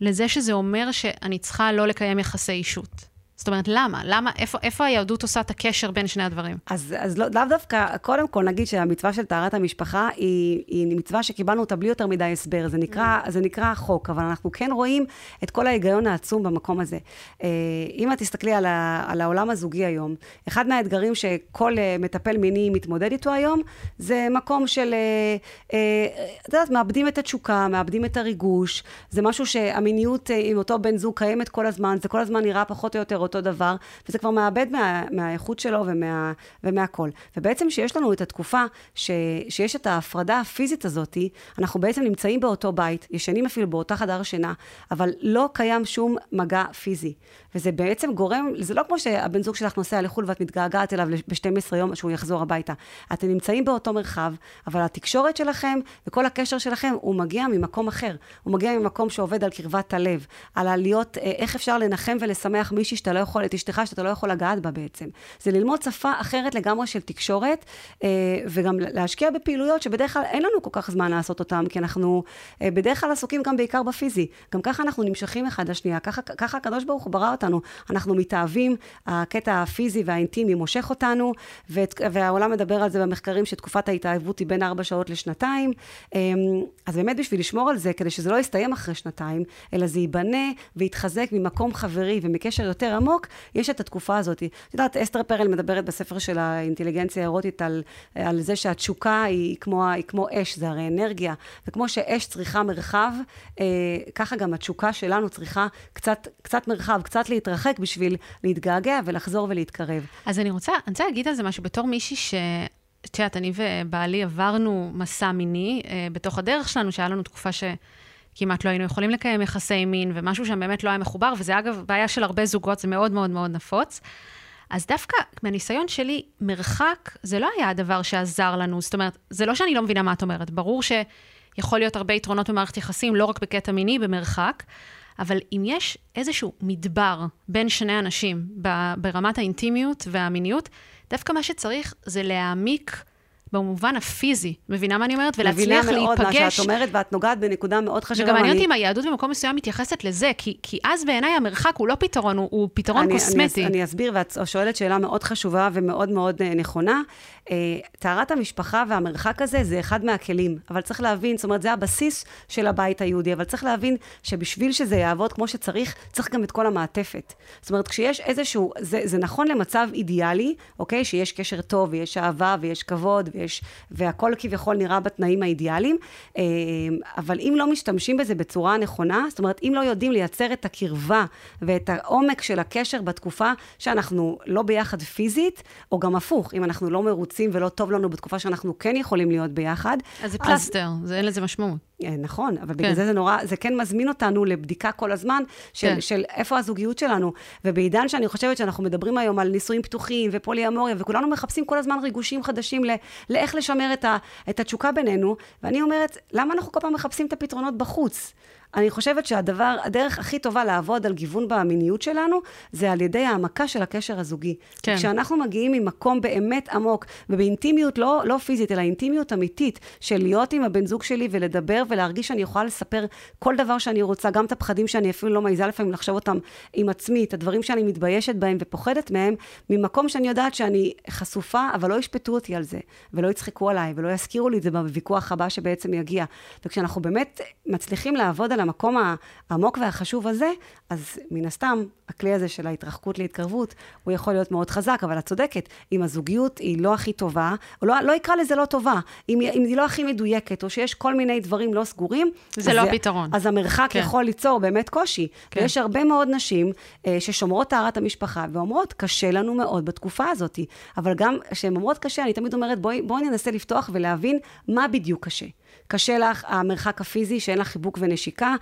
לזה שזה אומר שאני צריכה לא לקיים יחסי אישות? זאת אומרת, למה? למה, איפה, איפה היהדות עושה את הקשר בין שני הדברים? אז, אז לא, לאו דווקא, קודם כל נגיד שהמצווה של טהרת המשפחה היא, היא מצווה שקיבלנו אותה בלי יותר מדי הסבר. זה נקרא, mm. זה נקרא חוק, אבל אנחנו כן רואים את כל ההיגיון העצום במקום הזה. אה, אם את תסתכלי על, ה, על העולם הזוגי היום, אחד מהאתגרים שכל אה, מטפל מיני מתמודד איתו היום, זה מקום של, אה, את יודעת, מאבדים את התשוקה, מאבדים את הריגוש, זה משהו שהמיניות עם אותו בן זוג קיימת כל הזמן, זה כל הזמן נראה פחות או יותר אותו דבר, וזה כבר מאבד מה, מהאיכות שלו ומה, ומהכל. ובעצם כשיש לנו את התקופה ש, שיש את ההפרדה הפיזית הזאת, אנחנו בעצם נמצאים באותו בית, ישנים אפילו באותה חדר שינה, אבל לא קיים שום מגע פיזי. וזה בעצם גורם, זה לא כמו שהבן זוג שלך נוסע לחו"ל ואת מתגעגעת אליו ב-12 יום שהוא יחזור הביתה. אתם נמצאים באותו מרחב, אבל התקשורת שלכם וכל הקשר שלכם, הוא מגיע ממקום אחר. הוא מגיע ממקום שעובד על קרבת הלב, על עליות, אה, איך אפשר לנחם ולשמח מישהי שאתה לא יכול, את אשתך שאתה לא יכול לגעת בה בעצם. זה ללמוד שפה אחרת לגמרי של תקשורת, אה, וגם להשקיע בפעילויות שבדרך כלל אין לנו כל כך זמן לעשות אותן, כי אנחנו אה, בדרך כלל עסוקים גם בעיקר בפיזי. גם ככה אנחנו נמשכים אחד לשנייה, ככה, ככה הקדוש ברוך הוא ברא. אנחנו מתאהבים, הקטע הפיזי והאינטימי מושך אותנו, ואת, והעולם מדבר על זה במחקרים שתקופת ההתאהבות היא בין ארבע שעות לשנתיים. אז באמת בשביל לשמור על זה, כדי שזה לא יסתיים אחרי שנתיים, אלא זה ייבנה ויתחזק ממקום חברי ומקשר יותר עמוק, יש את התקופה הזאת. את יודעת, אסתר פרל מדברת בספר של האינטליגנציה האירוטית על, על זה שהתשוקה היא כמו, היא כמו אש, זה הרי אנרגיה, וכמו שאש צריכה מרחב, אה, ככה גם התשוקה שלנו צריכה קצת, קצת מרחב, קצת להתרחק בשביל להתגעגע ולחזור ולהתקרב. אז אני רוצה, אני רוצה להגיד על זה משהו בתור מישהי ש... את יודעת, אני ובעלי עברנו מסע מיני אה, בתוך הדרך שלנו, שהיה לנו תקופה שכמעט לא היינו יכולים לקיים יחסי מין, ומשהו שם באמת לא היה מחובר, וזה אגב בעיה של הרבה זוגות, זה מאוד מאוד מאוד נפוץ. אז דווקא מהניסיון שלי, מרחק זה לא היה הדבר שעזר לנו. זאת אומרת, זה לא שאני לא מבינה מה את אומרת, ברור שיכול להיות הרבה יתרונות במערכת יחסים, לא רק בקטע מיני, במרחק, אבל אם יש איזשהו מדבר בין שני אנשים ברמת האינטימיות והמיניות, דווקא מה שצריך זה להעמיק במובן הפיזי. מבינה מה אני אומרת? ולהצליח להיפגש. מבינה מאוד מה שאת אומרת, ואת נוגעת בנקודה מאוד חשובה. וגם מעניין אותי אם היהדות במקום מסוים מתייחסת לזה, כי, כי אז בעיניי המרחק הוא לא פתרון, הוא, הוא פתרון אני, קוסמטי. אני, אני אסביר, ואת שואלת שאלה מאוד חשובה ומאוד מאוד אה, נכונה. אה, טהרת המשפחה והמרחק הזה זה אחד מהכלים, אבל צריך להבין, זאת אומרת, זה הבסיס של הבית היהודי, אבל צריך להבין שבשביל שזה יעבוד כמו שצריך, צריך גם את כל המעטפת. זאת אומרת, כשיש איזשהו, זה, זה נכון למצב אידיאלי, אוקיי? שיש קשר טוב, ויש אהבה, ויש כבוד, ויש, והכל כביכול נראה בתנאים האידיאליים, אה, אבל אם לא משתמשים בזה בצורה הנכונה, זאת אומרת, אם לא יודעים לייצר את הקרבה ואת העומק של הקשר בתקופה שאנחנו לא ביחד פיזית, או גם הפוך, אם אנחנו לא מרוצים ולא טוב לנו בתקופה שאנחנו כן יכולים להיות ביחד. אז זה פלסטר, אז... זה אין לזה משמעות. אה, נכון, אבל כן. בגלל זה זה נורא, זה כן מזמין אותנו לבדיקה כל הזמן של, כן. של איפה הזוגיות שלנו. ובעידן שאני חושבת שאנחנו מדברים היום על נישואים פתוחים ופולי אמוריה, וכולנו מחפשים כל הזמן ריגושים חדשים ל, לאיך לשמר את, ה, את התשוקה בינינו, ואני אומרת, למה אנחנו כל פעם מחפשים את הפתרונות בחוץ? אני חושבת שהדבר, הדרך הכי טובה לעבוד על גיוון במיניות שלנו, זה על ידי העמקה של הקשר הזוגי. כן. כשאנחנו מגיעים ממקום באמת עמוק, ובאינטימיות לא, לא פיזית, אלא אינטימיות אמיתית, של להיות עם הבן זוג שלי ולדבר ולהרגיש שאני יכולה לספר כל דבר שאני רוצה, גם את הפחדים שאני אפילו לא מעיזה לפעמים לחשוב אותם עם עצמי, את הדברים שאני מתביישת בהם ופוחדת מהם, ממקום שאני יודעת שאני חשופה, אבל לא ישפטו אותי על זה, ולא יצחקו עליי, ולא יזכירו לי את זה בוויכוח הבא שבעצם יגיע. וכשאנחנו באמת מצליחים לעבוד על המקום העמוק והחשוב הזה, אז מן הסתם, הכלי הזה של ההתרחקות להתקרבות, הוא יכול להיות מאוד חזק, אבל את צודקת, אם הזוגיות היא לא הכי טובה, או לא, לא אקרא לזה לא טובה, אם, אם היא לא הכי מדויקת, או שיש כל מיני דברים לא סגורים, זה לא הפתרון. אז המרחק כן. יכול ליצור באמת קושי. כן. ויש הרבה מאוד נשים אה, ששומרות טהרת המשפחה, ואומרות, קשה לנו מאוד בתקופה הזאת. אבל גם כשהן אומרות קשה, אני תמיד אומרת, בואי, בואי ננסה לפתוח ולהבין מה בדיוק קשה. קשה לך המרחק הפיזי, שאין לך חיבוק ונשיקה,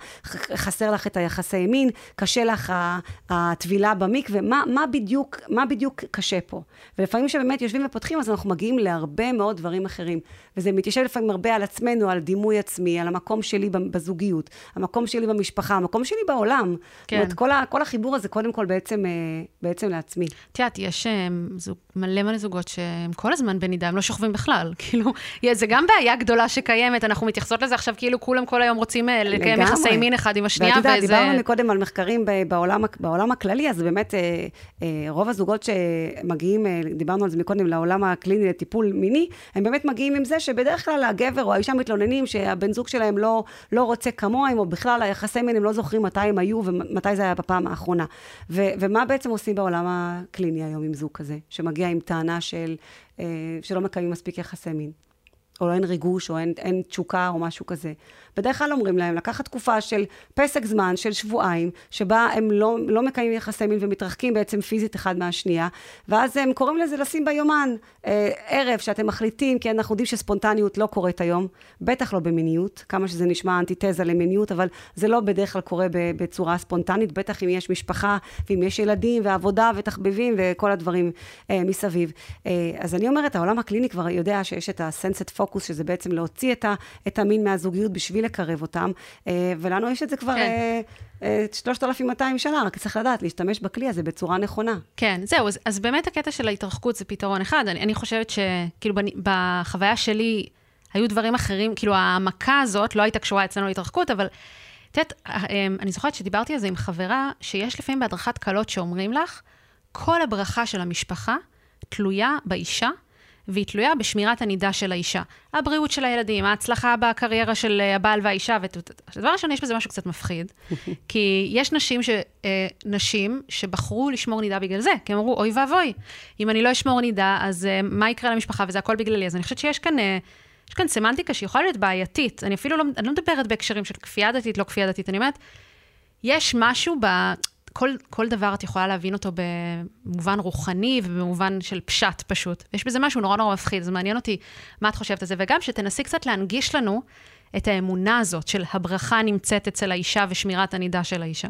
חסר לך את היחסי מין, קשה לך הטבילה במקווה, מה, מה, בדיוק, מה בדיוק קשה פה? ולפעמים כשבאמת יושבים ופותחים, אז אנחנו מגיעים להרבה מאוד דברים אחרים. וזה מתיישב לפעמים הרבה על עצמנו, על דימוי עצמי, על המקום שלי בזוגיות, המקום שלי במשפחה, המקום שלי בעולם. כן. זאת אומרת, כל, ה, כל החיבור הזה קודם כל בעצם, אה, בעצם לעצמי. את יודעת, יש אה, זוג, מלא מלא זוגות שהם כל הזמן בנידה, הם לא שוכבים בכלל. כאילו, זה גם בעיה גדולה שקיימת, אנחנו מתייחסות לזה עכשיו כאילו כולם כל היום רוצים אה, לקיים יחסי מין אחד עם השנייה, ואת יודעת, וזה... דיברנו קודם על מחקרים בעולם, בעולם הכללי, אז באמת רוב הזוגות שמגיעים, דיברנו על זה מקודם, לעולם הקליני לטיפול מיני, הם באמת מגיעים עם זה שבדרך כלל הגבר או האישה מתלוננים שהבן זוג שלהם לא, לא רוצה כמוהם, או בכלל היחסי מין הם לא זוכרים מתי הם היו ומתי זה היה בפעם האחרונה. ו, ומה בעצם עושים בעולם הקליני היום עם זוג כזה, שמגיע עם טענה של, אה, שלא מקיימים מספיק יחסי מין? או אין ריגוש, או אין, אין תשוקה, או משהו כזה. בדרך כלל אומרים להם לקחת תקופה של פסק זמן, של שבועיים, שבה הם לא, לא מקיימים יחסי מין ומתרחקים בעצם פיזית אחד מהשנייה, ואז הם קוראים לזה לשים ביומן אה, ערב שאתם מחליטים, כי אנחנו יודעים שספונטניות לא קורית היום, בטח לא במיניות, כמה שזה נשמע אנטיתזה למיניות, אבל זה לא בדרך כלל קורה בצורה ספונטנית, בטח אם יש משפחה, ואם יש ילדים, ועבודה, ותחביבים, וכל הדברים אה, מסביב. אה, אז אני אומרת, העולם הקליני כבר יודע שיש את הסנסט פוקוס, שזה בעצם להוציא את, ה, את המין מהזוגיות בשביל לקרב אותם, אה, ולנו יש את זה כבר... כן. אה, 3,200 שנה, רק צריך לדעת להשתמש בכלי הזה בצורה נכונה. כן, זהו, אז, אז באמת הקטע של ההתרחקות זה פתרון אחד. אני, אני חושבת שכאילו בחוויה שלי היו דברים אחרים, כאילו המכה הזאת לא הייתה קשורה אצלנו להתרחקות, אבל את יודעת, אני זוכרת שדיברתי על זה עם חברה, שיש לפעמים בהדרכת כלות שאומרים לך, כל הברכה של המשפחה תלויה באישה, והיא תלויה בשמירת הנידה של האישה. הבריאות של הילדים, ההצלחה בקריירה של אה, הבעל והאישה. הדבר ראשון, יש בזה משהו קצת מפחיד, כי יש נשים, ש, אה, נשים שבחרו לשמור נידה בגלל זה, כי הם אמרו, אוי ואבוי, אם אני לא אשמור נידה, אז אה, מה יקרה למשפחה, וזה הכל בגללי. אז אני חושבת שיש כאן... יש כאן סמנטיקה שיכולה להיות בעייתית. אני אפילו לא, אני לא מדברת בהקשרים של כפייה דתית, לא כפייה דתית, אני אומרת, יש משהו ב... כל, כל דבר את יכולה להבין אותו במובן רוחני ובמובן של פשט פשוט. יש בזה משהו נורא נורא מפחיד, אז מעניין אותי מה את חושבת על זה, וגם שתנסי קצת להנגיש לנו את האמונה הזאת של הברכה נמצאת אצל האישה ושמירת הנידה של האישה.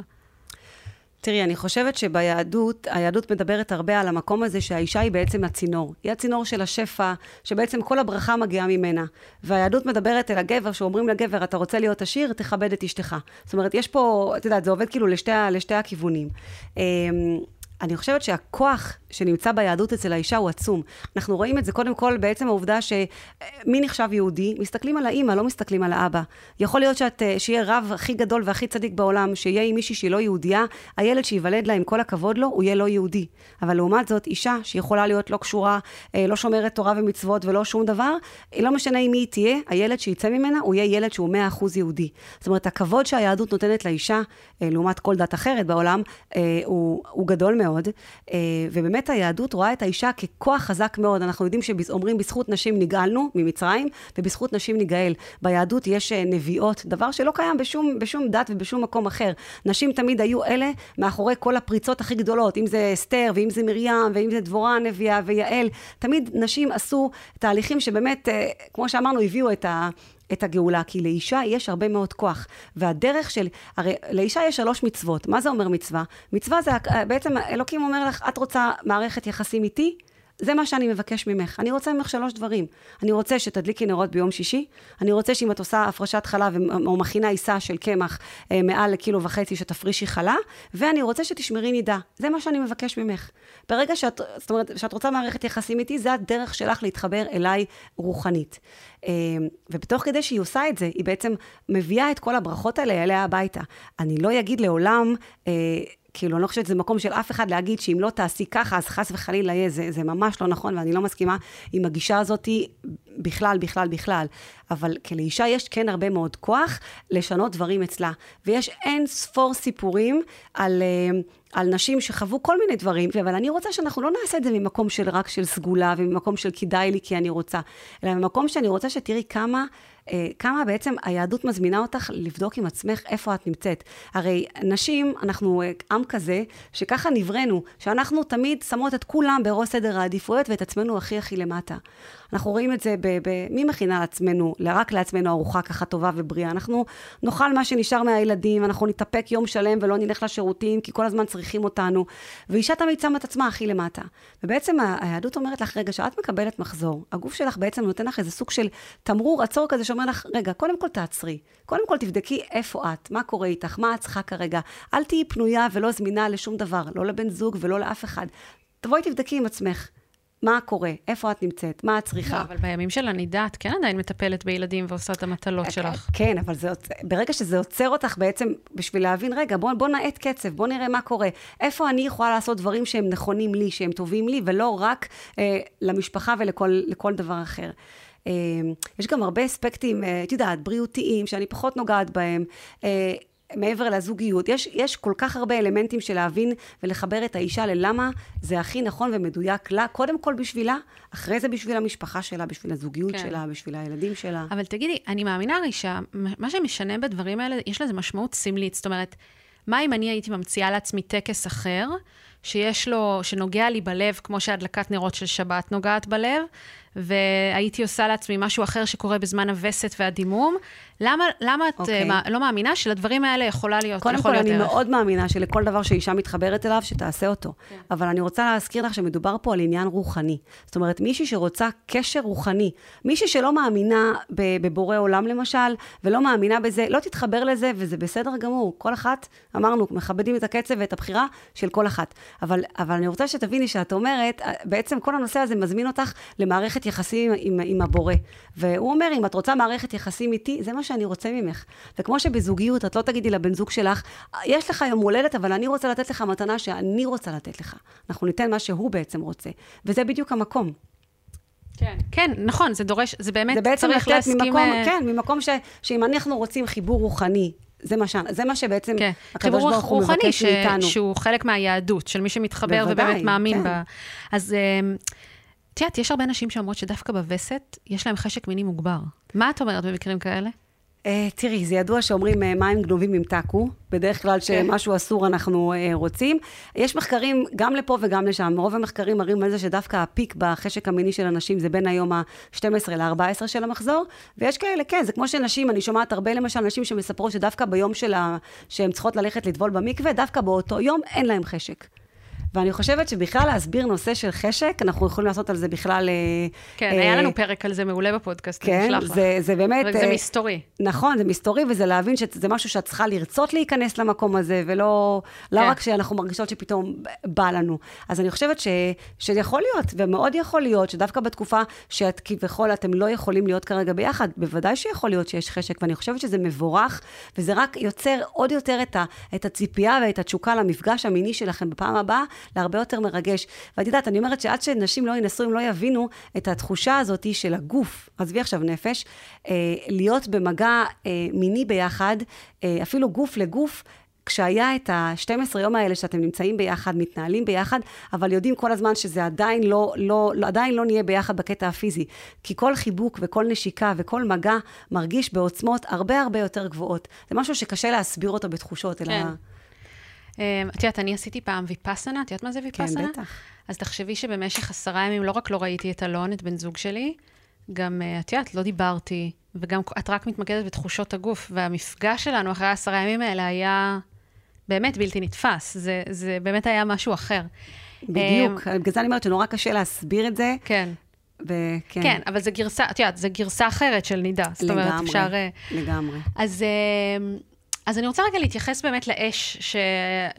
תראי, אני חושבת שביהדות, היהדות מדברת הרבה על המקום הזה שהאישה היא בעצם הצינור. היא הצינור של השפע, שבעצם כל הברכה מגיעה ממנה. והיהדות מדברת אל הגבר, שאומרים לגבר, אתה רוצה להיות עשיר, תכבד את אשתך. זאת אומרת, יש פה, את יודעת, זה עובד כאילו לשתי, לשתי הכיוונים. אני חושבת שהכוח שנמצא ביהדות אצל האישה הוא עצום. אנחנו רואים את זה קודם כל בעצם העובדה שמי נחשב יהודי? מסתכלים על האימא, לא מסתכלים על האבא. יכול להיות שאת, אה, שיהיה רב הכי גדול והכי צדיק בעולם, שיהיה עם מישהי שהיא לא יהודייה, הילד שייוולד לה, עם כל הכבוד לו, הוא יהיה לא יהודי. אבל לעומת זאת, אישה שיכולה להיות לא קשורה, אה, לא שומרת תורה ומצוות ולא שום דבר, לא משנה עם מי היא תהיה, הילד שיצא ממנה, הוא יהיה ילד שהוא 100% יהודי. זאת אומרת, הכבוד שהיהדות נותנת לאישה, אה, לעומת כל דת אחרת בעולם, הוא, הוא גדול מאוד. ובאמת באמת היהדות רואה את האישה ככוח חזק מאוד. אנחנו יודעים שאומרים בזכות נשים נגאלנו ממצרים, ובזכות נשים ניגאל. ביהדות יש אה, נביאות, דבר שלא קיים בשום, בשום דת ובשום מקום אחר. נשים תמיד היו אלה מאחורי כל הפריצות הכי גדולות, אם זה אסתר, ואם זה מרים, ואם זה דבורה הנביאה ויעל. תמיד נשים עשו תהליכים שבאמת, אה, כמו שאמרנו, הביאו את ה... את הגאולה, כי לאישה יש הרבה מאוד כוח. והדרך של, הרי לאישה יש שלוש מצוות. מה זה אומר מצווה? מצווה זה, בעצם אלוקים אומר לך, את רוצה מערכת יחסים איתי? זה מה שאני מבקש ממך. אני רוצה ממך שלוש דברים. אני רוצה שתדליקי נרות ביום שישי, אני רוצה שאם את עושה הפרשת חלב או מכינה עיסה של קמח אה, מעל לקילו וחצי, שתפרישי חלה, ואני רוצה שתשמרי נידה. זה מה שאני מבקש ממך. ברגע שאת, זאת אומרת, שאת רוצה מערכת יחסים איתי, זה הדרך שלך להתחבר אליי רוחנית. אה, ובתוך כדי שהיא עושה את זה, היא בעצם מביאה את כל הברכות האלה אליה הביתה. אני לא אגיד לעולם... אה, כאילו, אני לא חושבת שזה מקום של אף אחד להגיד שאם לא תעשי ככה, אז חס וחלילה יהיה, זה, זה ממש לא נכון, ואני לא מסכימה עם הגישה הזאת בכלל, בכלל, בכלל. אבל כלאישה יש כן הרבה מאוד כוח לשנות דברים אצלה. ויש אין ספור סיפורים על... אה, על נשים שחוו כל מיני דברים, אבל אני רוצה שאנחנו לא נעשה את זה ממקום של רק של סגולה וממקום של כדאי לי כי אני רוצה, אלא ממקום שאני רוצה שתראי כמה אה, כמה בעצם היהדות מזמינה אותך לבדוק עם עצמך איפה את נמצאת. הרי נשים, אנחנו אה, עם כזה, שככה נבראנו, שאנחנו תמיד שמות את כולם בראש סדר העדיפויות ואת עצמנו הכי הכי למטה. אנחנו רואים את זה ב... ב מי מכינה לעצמנו, רק לעצמנו ארוחה ככה טובה ובריאה? אנחנו נאכל מה שנשאר מהילדים, אנחנו נתאפק יום שלם ולא נלך לשירותים, כי כל הזמן צריכים אותנו. ואישה תמיד שמה את עצמה הכי למטה. ובעצם היהדות אומרת לך, רגע, כשאת מקבלת מחזור, הגוף שלך בעצם נותן לך איזה סוג של תמרור עצור כזה שאומר לך, רגע, קודם כל תעצרי. קודם כל תבדקי איפה את, מה קורה איתך, מה את צריכה כרגע. אל תהיי פנויה ולא זמינה לשום דבר, לא לבן זוג ולא לאף אחד. תבואי תבדקי עם עצמך. מה קורה, איפה את נמצאת, מה את צריכה. לא, אבל בימים של הנידה, את כן עדיין מטפלת בילדים ועושה את המטלות שלך. כן, אבל זה, ברגע שזה עוצר אותך בעצם, בשביל להבין, רגע, בוא, בוא נאט קצב, בוא נראה מה קורה. איפה אני יכולה לעשות דברים שהם נכונים לי, שהם טובים לי, ולא רק אה, למשפחה ולכל דבר אחר. אה, יש גם הרבה אספקטים, אה, את יודעת, בריאותיים, שאני פחות נוגעת בהם. אה, מעבר לזוגיות. יש, יש כל כך הרבה אלמנטים של להבין ולחבר את האישה ללמה זה הכי נכון ומדויק לה, קודם כל בשבילה, אחרי זה בשביל המשפחה שלה, בשביל הזוגיות כן. שלה, בשביל הילדים שלה. אבל תגידי, אני מאמינה הרי שמה שמשנה בדברים האלה, יש לזה משמעות סמלית. זאת אומרת, מה אם אני הייתי ממציאה לעצמי טקס אחר, שיש לו, שנוגע לי בלב, כמו שהדלקת נרות של שבת נוגעת בלב, והייתי עושה לעצמי משהו אחר שקורה בזמן הווסת והדימום, למה, למה את okay. אוקיי. uh, לא מאמינה שלדברים האלה יכולה להיות, קודם יכול כל, להיות אני ערך? מאוד מאמינה שלכל דבר שאישה מתחברת אליו, שתעשה אותו. Okay. כן. אבל אני רוצה להזכיר לך שמדובר פה על עניין רוחני. זאת אומרת, מישהי שרוצה קשר רוחני, מישהי שלא מאמינה בבורא עולם למשל, ולא מאמינה בזה, לא תתחבר לזה, וזה בסדר גמור. כל אחת, אמרנו, מכבדים את הקצב ואת הבחירה של כל אחת. אבל, אבל אני רוצה שתביני שאת אומרת, בעצם כל הנושא הזה מזמין אותך למערכת יחסים עם, עם הבורא. והוא אומר, אם את רוצה מערכת יחסים איתי, זה מה שאני רוצה ממך. וכמו שבזוגיות, את לא תגידי לבן זוג שלך, יש לך יום הולדת, אבל אני רוצה לתת לך מתנה שאני רוצה לתת לך. אנחנו ניתן מה שהוא בעצם רוצה. וזה בדיוק המקום. כן. כן, נכון, זה דורש, זה באמת זה צריך להסכים... ממקום, uh... כן, ממקום ש, שאם אנחנו רוצים חיבור רוחני, זה מה, ש... זה מה שבעצם כן. הקדוש ברוך הוא מבקש ש... מאיתנו. שהוא חלק מהיהדות, של מי שמתחבר בוודאי, ובאמת מאמין כן. בה. אז את יודעת, יש הרבה נשים שאומרות שדווקא בווסת, יש להם חשק מיני מוגבר. מה את אומרת במקרים כאלה? Uh, תראי, זה ידוע שאומרים uh, מים גנובים ימתקו, בדרך כלל שמשהו כן. אסור אנחנו uh, רוצים. יש מחקרים גם לפה וגם לשם. רוב המחקרים מראים על זה שדווקא הפיק בחשק המיני של הנשים זה בין היום ה-12 ל-14 של המחזור, ויש כאלה, כן, זה כמו שנשים, אני שומעת הרבה למשל נשים שמספרות שדווקא ביום שלה, שהן צריכות ללכת לטבול במקווה, דווקא באותו יום אין להן חשק. ואני חושבת שבכלל להסביר נושא של חשק, אנחנו יכולים לעשות על זה בכלל... אה, כן, אה, היה לנו פרק על זה מעולה בפודקאסט, כן, זה, זה באמת... וזה אה, מסתורי. נכון, זה מסתורי, וזה להבין שזה משהו שאת צריכה לרצות להיכנס למקום הזה, ולא לא כן. רק שאנחנו מרגישות שפתאום בא לנו. אז אני חושבת ש, שיכול להיות, ומאוד יכול להיות, שדווקא בתקופה שאת כביכול, אתם לא יכולים להיות כרגע ביחד, בוודאי שיכול להיות שיש חשק, ואני חושבת שזה מבורך, וזה רק יוצר עוד יותר את, ה, את הציפייה ואת התשוקה למפגש המיני שלכם בפעם הבאה, להרבה יותר מרגש. ואת יודעת, אני אומרת שעד שנשים לא ינסו, אם לא יבינו את התחושה הזאת של הגוף, עזבי עכשיו נפש, אה, להיות במגע אה, מיני ביחד, אה, אפילו גוף לגוף, כשהיה את ה-12 יום האלה שאתם נמצאים ביחד, מתנהלים ביחד, אבל יודעים כל הזמן שזה עדיין לא, לא, לא, עדיין לא נהיה ביחד בקטע הפיזי. כי כל חיבוק וכל נשיקה וכל מגע מרגיש בעוצמות הרבה הרבה יותר גבוהות. זה משהו שקשה להסביר אותו בתחושות, אלא... כן. אמ, את יודעת, אני עשיתי פעם ויפאסנה, את יודעת מה זה ויפאסנה? כן, בטח. אז תחשבי שבמשך עשרה ימים לא רק לא ראיתי את אלון, את בן זוג שלי, גם, אה, את יודעת, לא דיברתי, וגם את רק מתמקדת בתחושות הגוף, והמפגש שלנו אחרי העשרה ימים האלה היה באמת בלתי נתפס. זה, זה באמת היה משהו אחר. בדיוק, אמ, בגלל זה אני אומרת שנורא קשה להסביר את זה. כן. וכן. כן, אבל זה גרסה, את יודעת, זה גרסה אחרת של נידה. לגמרי, זאת אומרת, אפשר... אה, לגמרי. אז... אז אני רוצה רגע להתייחס באמת לאש ש...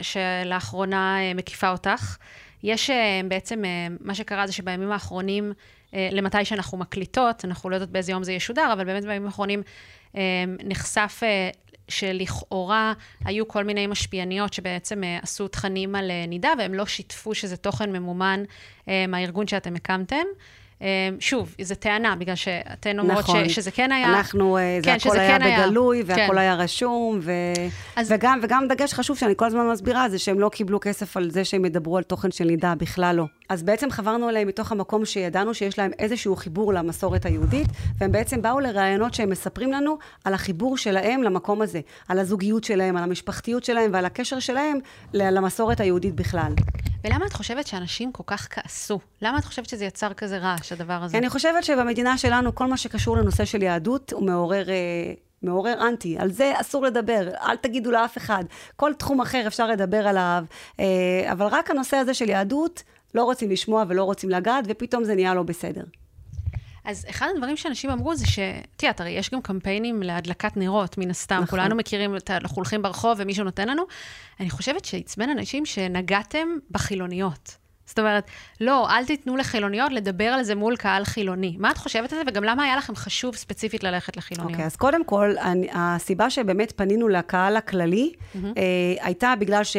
שלאחרונה אה, מקיפה אותך. יש אה, בעצם, אה, מה שקרה זה שבימים האחרונים, למתי שאנחנו מקליטות, אנחנו לא יודעות באיזה יום זה ישודר, אבל באמת בימים האחרונים נחשף שלכאורה היו כל מיני משפיעניות שבעצם עשו תכנים על נידה, והם לא שיתפו שזה תוכן ממומן מהארגון שאתם הקמתם. אמ, שוב, זו טענה, בגלל שאתן אומרות נכון. ש, שזה כן היה... אנחנו, אה, כן, זה הכל היה כן בגלוי, היה. והכל כן. היה רשום, ו... אז... וגם, וגם דגש חשוב שאני כל הזמן מסבירה, זה שהם לא קיבלו כסף על זה שהם ידברו על תוכן של נידה, בכלל לא. אז בעצם חברנו אליהם מתוך המקום שידענו שיש להם איזשהו חיבור למסורת היהודית, והם בעצם באו לראיונות שהם מספרים לנו על החיבור שלהם למקום הזה, על הזוגיות שלהם, על המשפחתיות שלהם ועל הקשר שלהם למסורת היהודית בכלל. ולמה את חושבת שאנשים כל כך כעסו? למה את חושבת שזה יצר כזה רעש, הדבר הזה? אני חושבת שבמדינה שלנו, כל מה שקשור לנושא של יהדות, הוא מעורר... אה, מעורר אנטי, על זה אסור לדבר, אל תגידו לאף אחד. כל תחום אחר אפשר לדבר עליו, אה, אבל רק הנושא הזה של יהדות, לא רוצים לשמוע ולא רוצים לגעת, ופתאום זה נהיה לא בסדר. אז אחד הדברים שאנשים אמרו זה ש... יודעת, הרי יש גם קמפיינים להדלקת נרות, מן הסתם. נכון. כולנו מכירים, את. אנחנו הולכים ברחוב ומישהו נותן לנו. אני חושבת שעצבן אנשים שנגעתם בחילוניות. זאת אומרת, לא, אל תיתנו לחילוניות לדבר על זה מול קהל חילוני. מה את חושבת על זה, וגם למה היה לכם חשוב ספציפית ללכת לחילוניות? אוקיי, okay, אז קודם כל, אני, הסיבה שבאמת פנינו לקהל הכללי, mm-hmm. אה, הייתה בגלל ש...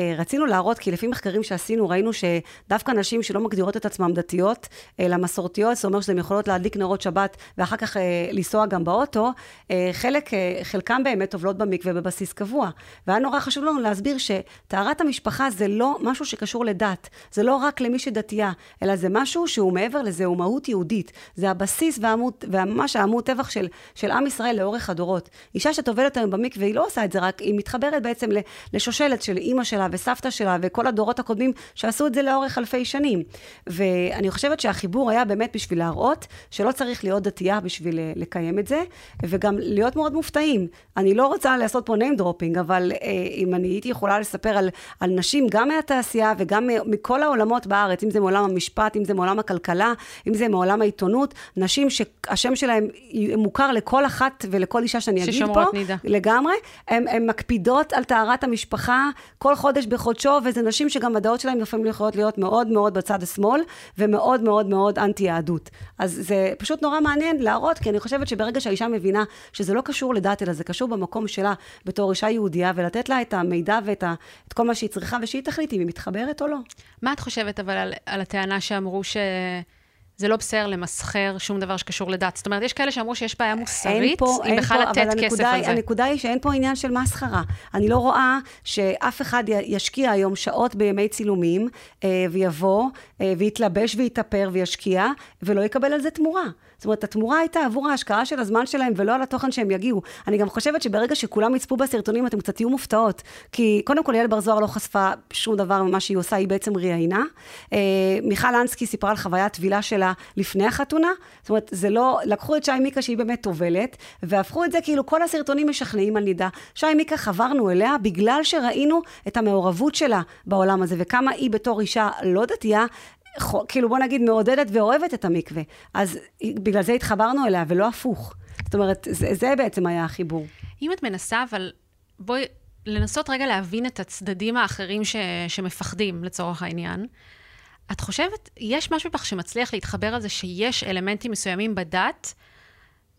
רצינו להראות, כי לפי מחקרים שעשינו, ראינו שדווקא נשים שלא מגדירות את עצמן דתיות, אלא מסורתיות, זאת אומרת שהן יכולות להדליק נרות שבת ואחר כך אה, לנסוע גם באוטו, אה, חלק, אה, חלקם באמת טובלות במקווה בבסיס קבוע. והיה נורא חשוב לנו להסביר שטהרת המשפחה זה לא משהו שקשור לדת, זה לא רק למי שדתייה, אלא זה משהו שהוא מעבר לזה, הוא מהות יהודית. זה הבסיס וממש העמוד טבח של, של עם ישראל לאורך הדורות. אישה שטובלת היום במקווה, היא לא עושה את זה רק, היא מתחברת בעצם לשושלת של אימא שלה וסבתא שלה וכל הדורות הקודמים שעשו את זה לאורך אלפי שנים. ואני חושבת שהחיבור היה באמת בשביל להראות שלא צריך להיות דתייה בשביל אה, לקיים את זה, וגם להיות מאוד מופתעים. אני לא רוצה לעשות פה name dropping, אבל אה, אם אני הייתי יכולה לספר על, על נשים גם מהתעשייה וגם מכל העולמות בארץ, אם זה מעולם המשפט, אם זה מעולם הכלכלה, אם זה מעולם העיתונות, נשים שהשם שלהם מוכר לכל אחת ולכל אישה שאני אגיד פה, נידה. לגמרי, הן מקפידות על טהרת המשפחה כל חודש בחודשו, וזה נשים שגם הדעות שלהן לפעמים יכולות להיות מאוד מאוד בצד השמאל, ומאוד מאוד מאוד אנטי יהדות. אז זה פשוט נורא מעניין להראות, כי אני חושבת שברגע שהאישה מבינה שזה לא קשור לדת, אלא זה קשור במקום שלה בתור אישה יהודייה, ולתת לה את המידע ואת ה, את כל מה שהיא צריכה, ושהיא תחליט אם היא מתחברת או לא. מה את חושבת אבל על, על הטענה שאמרו ש... זה לא בסדר למסחר שום דבר שקשור לדת. זאת אומרת, יש כאלה שאמרו שיש בעיה מוסרית, פה, אם בכלל לתת כסף הנקודה, על זה. הנקודה היא שאין פה עניין של מסחרה. אני לא רואה שאף אחד ישקיע היום שעות בימי צילומים, אה, ויבוא, אה, ויתלבש ויתאפר וישקיע, ולא יקבל על זה תמורה. זאת אומרת, התמורה הייתה עבור ההשקעה של הזמן שלהם ולא על התוכן שהם יגיעו. אני גם חושבת שברגע שכולם יצפו בסרטונים, אתם קצת תהיו מופתעות. כי קודם כל, יעל בר זוהר לא חשפה שום דבר ממה שהיא עושה, היא בעצם ראיינה. אה, מיכל אנסקי סיפרה על חוויית טבילה שלה לפני החתונה. זאת אומרת, זה לא, לקחו את שי מיקה שהיא באמת טובלת, והפכו את זה כאילו כל הסרטונים משכנעים על נידה. שי מיקה חברנו אליה בגלל שראינו את המעורבות שלה בעולם הזה, וכמה היא בתור אישה לא דתייה, כאילו בוא נגיד מעודדת ואוהבת את המקווה. אז בגלל זה התחברנו אליה, ולא הפוך. זאת אומרת, זה, זה בעצם היה החיבור. אם את מנסה, אבל בואי, לנסות רגע להבין את הצדדים האחרים ש, שמפחדים, לצורך העניין. את חושבת, יש משהו בך שמצליח להתחבר על זה שיש אלמנטים מסוימים בדת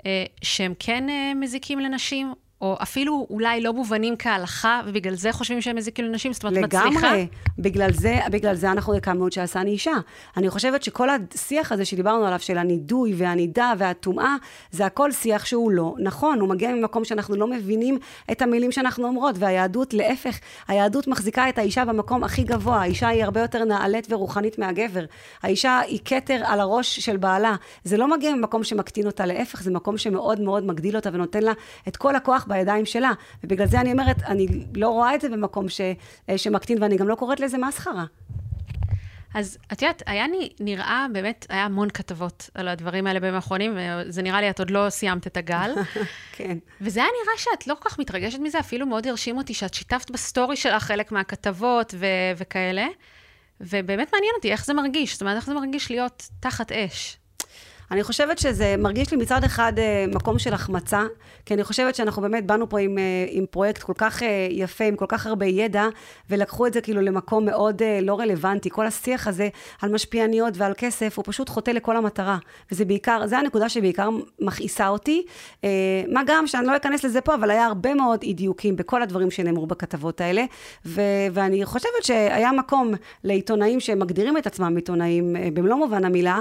אה, שהם כן אה, מזיקים לנשים, או אפילו אולי לא מובנים כהלכה, ובגלל זה חושבים שהם מזיקים לנשים? זאת אומרת, לגמרי. מצליחה? לגמרי. בגלל בגלל זה אנחנו הקמנו את שעשני אישה. אני חושבת שכל השיח הזה שדיברנו עליו, של הנידוי והנידה והטומאה, זה הכל שיח שהוא לא נכון. הוא מגיע ממקום שאנחנו לא מבינים את המילים שאנחנו אומרות, והיהדות, להפך, היהדות מחזיקה את האישה במקום הכי גבוה. האישה היא הרבה יותר נעלית ורוחנית מהגבר. האישה היא כתר על הראש של בעלה. זה לא מגיע ממקום שמקטין אותה, להפך, זה מקום שמאוד מאוד מגדיל אותה ונותן לה את כל הכוח בידיים שלה. ובגלל זה אני אומרת, אני לא רואה את זה במקום ש, אה, שמקטין, ואני גם לא קוראת לזה מסחרה. אז את יודעת, היה נראה, באמת, היה המון כתבות על הדברים האלה בימים האחרונים, וזה נראה לי, את עוד לא סיימת את הגל. כן. וזה היה נראה שאת לא כל כך מתרגשת מזה, אפילו מאוד הרשים אותי שאת שיתפת בסטורי שלך חלק מהכתבות ו- וכאלה. ובאמת מעניין אותי איך זה מרגיש, זאת אומרת, איך זה מרגיש להיות תחת אש. אני חושבת שזה מרגיש לי מצד אחד אה, מקום של החמצה, כי אני חושבת שאנחנו באמת באנו פה עם, אה, עם פרויקט כל כך אה, יפה, עם כל כך הרבה ידע, ולקחו את זה כאילו למקום מאוד לא רלוונטי. כל השיח הזה על משפיעניות ועל כסף, הוא פשוט חוטא לכל המטרה. וזה בעיקר, זה הנקודה שבעיקר מכעיסה אותי. מה גם שאני לא אכנס לזה פה, אבל היה הרבה מאוד אי דיוקים בכל הדברים שנאמרו בכתבות האלה, ו- ואני חושבת שהיה מקום לעיתונאים שמגדירים את עצמם עיתונאים במלוא מובן המילה,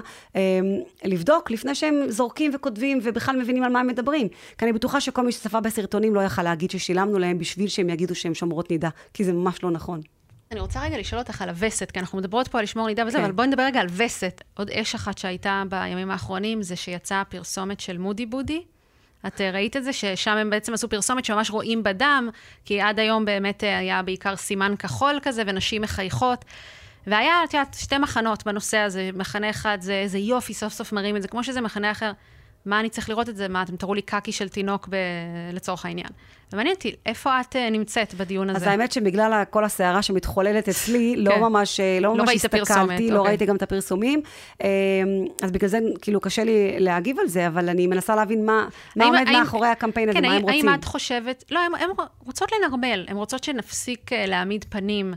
לבדוק לבדוק לפני שהם זורקים וכותבים ובכלל מבינים על מה הם מדברים. כי אני בטוחה שכל מי שצפה בסרטונים לא יכל להגיד ששילמנו להם בשביל שהם יגידו שהם שומרות נידה, כי זה ממש לא נכון. אני רוצה רגע לשאול אותך על הווסת, כי אנחנו מדברות פה על לשמור נידה וזה, כן. אבל בואי נדבר רגע על וסת. עוד אש אחת שהייתה בימים האחרונים, זה שיצאה פרסומת של מודי בודי. את אה, ראית את זה, ששם הם בעצם עשו פרסומת שממש רואים בדם, כי עד היום באמת אה, היה בעיקר סימן כחול כזה, ונשים מחייכות. והיה, את יודעת, שתי מחנות בנושא הזה. מחנה אחד זה איזה יופי, סוף סוף מראים את זה, כמו שזה מחנה אחר. מה אני צריך לראות את זה? מה, אתם תראו לי קקי של תינוק ב... לצורך העניין. ומעניין אותי, איפה את uh, נמצאת בדיון הזה? אז האמת שבגלל כל הסערה שמתחוללת אצלי, לא כן. ממש, אה, לא, לא ממש הסתכלתי, לא אוקיי. ראיתי גם את הפרסומים. אמ, אז בגלל זה כאילו קשה לי להגיב על זה, אבל אני מנסה להבין מה, מה עומד האם, מאחורי הקמפיין הזה, כן, מה הם רוצים. האם את חושבת, לא, הן רוצות לנרמל, הן רוצות שנפסיק uh, להעמיד פנים.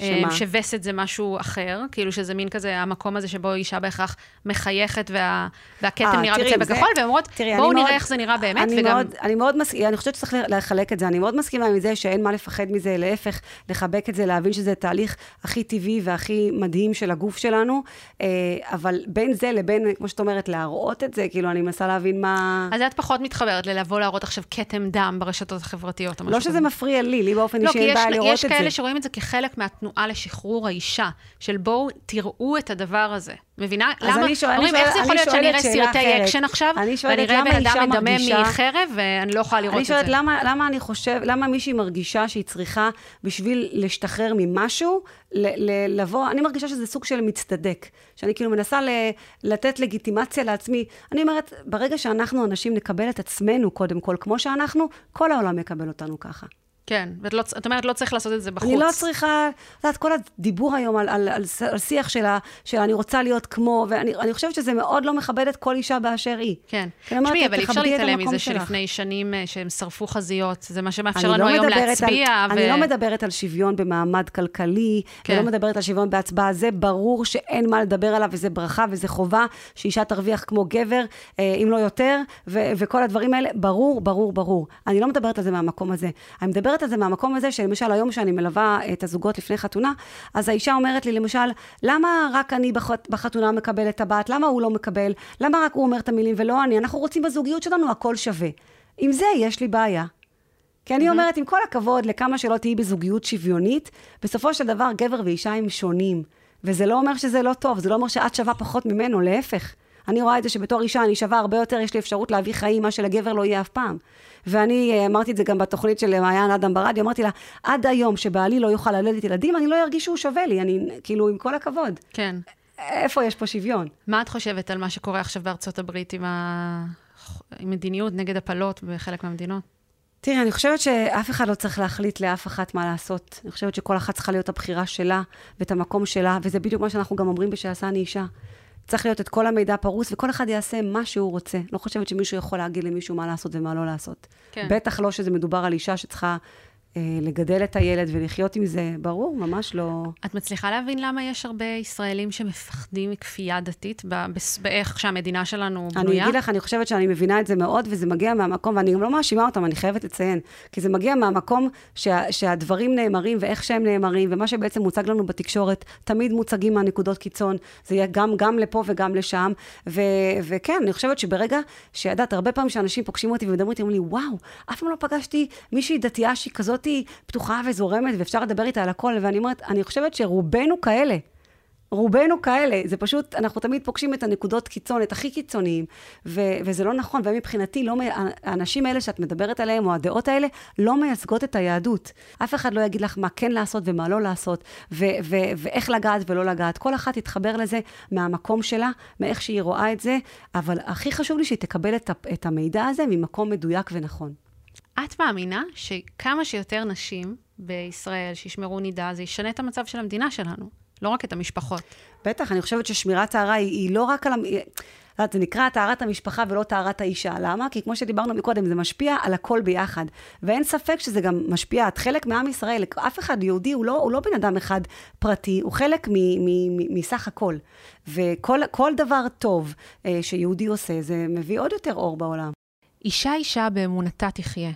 שמה? שווסת זה משהו אחר, כאילו שזה מין כזה המקום הזה שבו אישה בהכרח מחייכת וה, והכתם 아, נראה בצבע כחול, והן אומרות, בואו נראה מאוד, איך זה נראה באמת, אני וגם... מאוד, אני מאוד מסכימה, אני חושבת שצריך לחלק את זה, אני מאוד מסכימה עם זה שאין מה לפחד מזה, להפך, לחבק את זה, להבין שזה תהליך הכי טבעי והכי מדהים של הגוף שלנו, אבל בין זה לבין, כמו שאת אומרת, להראות את זה, כאילו, אני מנסה להבין מה... אז את פחות מתחברת ללבוא להראות עכשיו כתם דם ברשתות החברתיות או משהו לא שזה מפריע לי, לי באופן לא, אישי אין בעיה לראות את זה. יש כאלה שרואים את זה כחלק מהתנועה לשחרור האישה, של בואו תראו את הדבר הזה. מבינה? למה? אני שואלת, אומרים, איך זה יכול להיות שאני אראה סרטי אקשן עכשיו, ואני אראה בן אדם מדמם מחרב, ואני לא יכולה לראות את זה. אני שואלת, למה, למה אני חושב, למה מישהי מרגישה שהיא צריכה, בשביל להשתחרר ממשהו, לבוא, אני מרגישה שזה סוג של מצטדק, שאני כאילו מנסה לתת לגיטימציה לעצמי. אני אומרת, ברגע שאנחנו, אנשים, נקבל את עצמנו קודם כל, כמו שאנחנו, כל העולם יקבל אותנו ככה. כן, ואת לא, אומרת, לא צריך לעשות את זה בחוץ. אני לא צריכה, את יודעת, כל הדיבור היום על, על, על, על שיח שלה, של אני רוצה להיות כמו, ואני חושבת שזה מאוד לא מכבד את כל אישה באשר היא. כן. תשמעי, אבל אי אפשר להתעלם מזה שלפני שנים אה, שהם שרפו חזיות, זה מה שמאפשר לנו לא היום להצביע. על, ו... אני לא מדברת על שוויון במעמד כלכלי, כן. אני לא מדברת על שוויון בהצבעה, זה ברור שאין מה לדבר עליו, וזה ברכה וזה חובה, שאישה תרוויח כמו גבר, אה, אם לא יותר, ו, וכל הדברים האלה, ברור, ברור, ברור. אני לא מדברת על זה מהמקום הזה. אני מדברת אומרת את זה מהמקום הזה, שלמשל היום שאני מלווה את הזוגות לפני חתונה, אז האישה אומרת לי, למשל, למה רק אני בחתונה מקבל את הבת? למה הוא לא מקבל? למה רק הוא אומר את המילים ולא אני? אנחנו רוצים בזוגיות שלנו הכל שווה. עם זה יש לי בעיה. כי אני אומרת, עם כל הכבוד לכמה שלא תהיי בזוגיות שוויונית, בסופו של דבר גבר ואישה הם שונים. וזה לא אומר שזה לא טוב, זה לא אומר שאת שווה פחות ממנו, להפך. אני רואה את זה שבתור אישה אני שווה הרבה יותר, יש לי אפשרות להביא חיים, מה שלגבר לא יהיה אף פעם. ואני אה, אמרתי את זה גם בתוכנית של מעיין אדם ברדיו, אמרתי לה, עד היום שבעלי לא יוכל ללדת ילדים, אני לא ארגיש שהוא שווה לי, אני, כאילו, עם כל הכבוד. כן. איפה יש פה שוויון? מה את חושבת על מה שקורה עכשיו בארצות הברית עם, ה... עם מדיניות נגד הפלות בחלק מהמדינות? תראי, אני חושבת שאף אחד לא צריך להחליט לאף אחת מה לעשות. אני חושבת שכל אחת צריכה להיות הבחירה שלה ואת המקום שלה, וזה בדיוק מה שאנחנו גם אומרים בשעשה אני אישה. צריך להיות את כל המידע פרוס, וכל אחד יעשה מה שהוא רוצה. לא חושבת שמישהו יכול להגיד למישהו מה לעשות ומה לא לעשות. כן. בטח לא שזה מדובר על אישה שצריכה לגדל את הילד ולחיות עם זה, ברור, ממש לא... את מצליחה להבין למה יש הרבה ישראלים שמפחדים מכפייה דתית? באיך שהמדינה שלנו בנויה? אני אגיד לך, אני חושבת שאני מבינה את זה מאוד, וזה מגיע מהמקום, ואני גם לא מאשימה אותם, אני חייבת לציין, כי זה מגיע מהמקום שה, שהדברים נאמרים ואיך שהם נאמרים, ומה שבעצם מוצג לנו בתקשורת, תמיד מוצגים מהנקודות קיצון, זה יהיה גם, גם לפה וגם לשם, ו, וכן, אני חושבת שברגע, שידעת, הרבה פעמים שאנשים פוגשים אותי ומדברים איתי, אומרים לי, וואו, אף פעם לא פגשתי מישהי דתייה שהיא כזאת כזאת פתוחה וזורמת, ואפשר לדבר איתה על הכל, ואני אומרת, אני חושבת שרובנו כאלה. רובנו כאלה, זה פשוט, אנחנו תמיד פוגשים את הנקודות קיצון, את הכי קיצוניים, ו- וזה לא נכון, ומבחינתי, לא, האנשים האלה שאת מדברת עליהם, או הדעות האלה, לא מייצגות את היהדות. אף אחד לא יגיד לך מה כן לעשות ומה לא לעשות, ו- ו- ואיך לגעת ולא לגעת. כל אחת תתחבר לזה מהמקום שלה, מאיך שהיא רואה את זה, אבל הכי חשוב לי שהיא תקבל את, את המידע הזה ממקום מדויק ונכון. את מאמינה שכמה שיותר נשים בישראל שישמרו נידה, זה ישנה את המצב של המדינה שלנו, לא רק את המשפחות. בטח, אני חושבת ששמירת טהרה היא, היא לא רק על... זה נקרא טהרת המשפחה ולא טהרת האישה. למה? כי כמו שדיברנו מקודם, זה משפיע על הכל ביחד. ואין ספק שזה גם משפיע, את חלק מעם ישראל, אף אחד יהודי הוא לא, הוא לא בן אדם אחד פרטי, הוא חלק מ, מ, מ, מסך הכל. וכל דבר טוב אה, שיהודי עושה, זה מביא עוד יותר אור בעולם. אישה אישה באמונתה תחיה.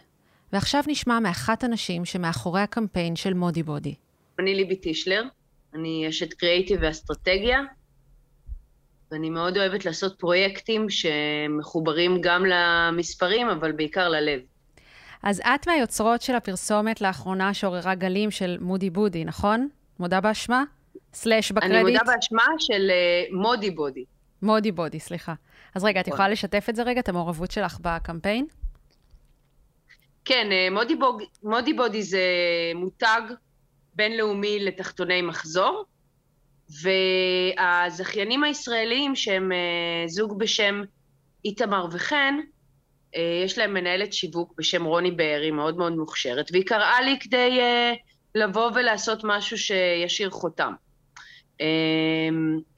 ועכשיו נשמע מאחת הנשים שמאחורי הקמפיין של מודי בודי. אני ליבי טישלר, אני אשת קריאיטיב ואסטרטגיה, ואני מאוד אוהבת לעשות פרויקטים שמחוברים גם למספרים, אבל בעיקר ללב. אז את מהיוצרות של הפרסומת לאחרונה שעוררה גלים של מודי בודי, נכון? מודה באשמה? סלאש בקרדיט? אני מודה באשמה של uh, מודי בודי. מודי בודי, סליחה. אז רגע, את יכולה לשתף את זה רגע, את המעורבות שלך בקמפיין? כן, אה, מודי, בוג, מודי בודי זה מותג בינלאומי לתחתוני מחזור, והזכיינים הישראלים שהם אה, זוג בשם איתמר וחן, אה, יש להם מנהלת שיווק בשם רוני בארי, מאוד מאוד מוכשרת, והיא קראה לי כדי לבוא ולעשות משהו שישאיר חותם.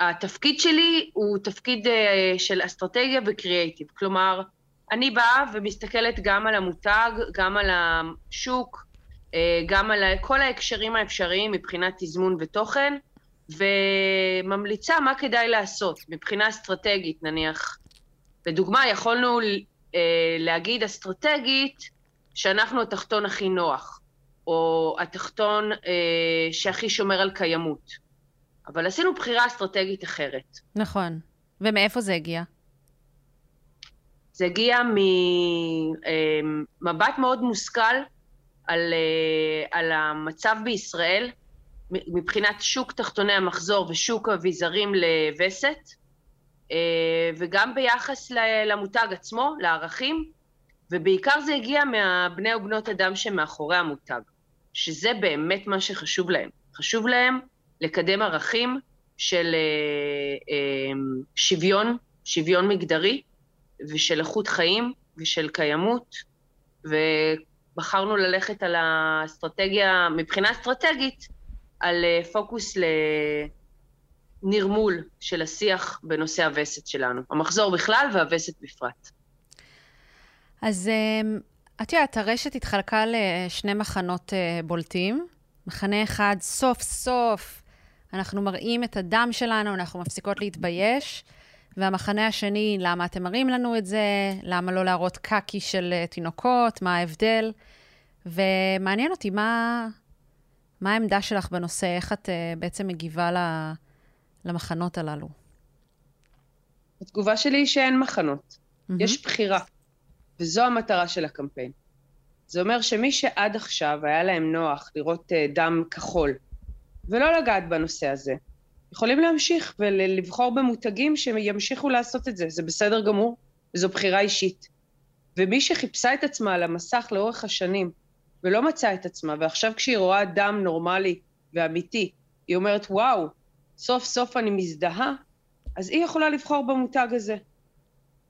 התפקיד שלי הוא תפקיד של אסטרטגיה וקריאייטיב, כלומר, אני באה ומסתכלת גם על המותג, גם על השוק, גם על כל ההקשרים האפשריים מבחינת תזמון ותוכן, וממליצה מה כדאי לעשות מבחינה אסטרטגית, נניח. לדוגמה, יכולנו להגיד אסטרטגית שאנחנו התחתון הכי נוח, או התחתון שהכי שומר על קיימות. אבל עשינו בחירה אסטרטגית אחרת. נכון. ומאיפה זה הגיע? זה הגיע ממבט מאוד מושכל על, על המצב בישראל, מבחינת שוק תחתוני המחזור ושוק אביזרים לווסת, וגם ביחס למותג עצמו, לערכים, ובעיקר זה הגיע מהבני ובנות אדם שמאחורי המותג, שזה באמת מה שחשוב להם. חשוב להם לקדם ערכים של שוויון, שוויון מגדרי, ושל איכות חיים, ושל קיימות, ובחרנו ללכת על האסטרטגיה, מבחינה אסטרטגית, על פוקוס לנרמול של השיח בנושא הווסת שלנו, המחזור בכלל והווסת בפרט. אז את יודעת, הרשת התחלקה לשני מחנות בולטים. מחנה אחד, סוף סוף אנחנו מראים את הדם שלנו, אנחנו מפסיקות להתבייש. והמחנה השני, למה אתם מראים לנו את זה? למה לא להראות קקי של תינוקות? מה ההבדל? ומעניין אותי, מה, מה העמדה שלך בנושא? איך את uh, בעצם מגיבה למחנות הללו? התגובה שלי היא שאין מחנות. Mm-hmm. יש בחירה, וזו המטרה של הקמפיין. זה אומר שמי שעד עכשיו היה להם נוח לראות uh, דם כחול, ולא לגעת בנושא הזה, יכולים להמשיך ולבחור במותגים שימשיכו לעשות את זה. זה בסדר גמור, וזו בחירה אישית. ומי שחיפשה את עצמה על המסך לאורך השנים, ולא מצאה את עצמה, ועכשיו כשהיא רואה דם נורמלי ואמיתי, היא אומרת, וואו, סוף סוף אני מזדהה, אז היא יכולה לבחור במותג הזה.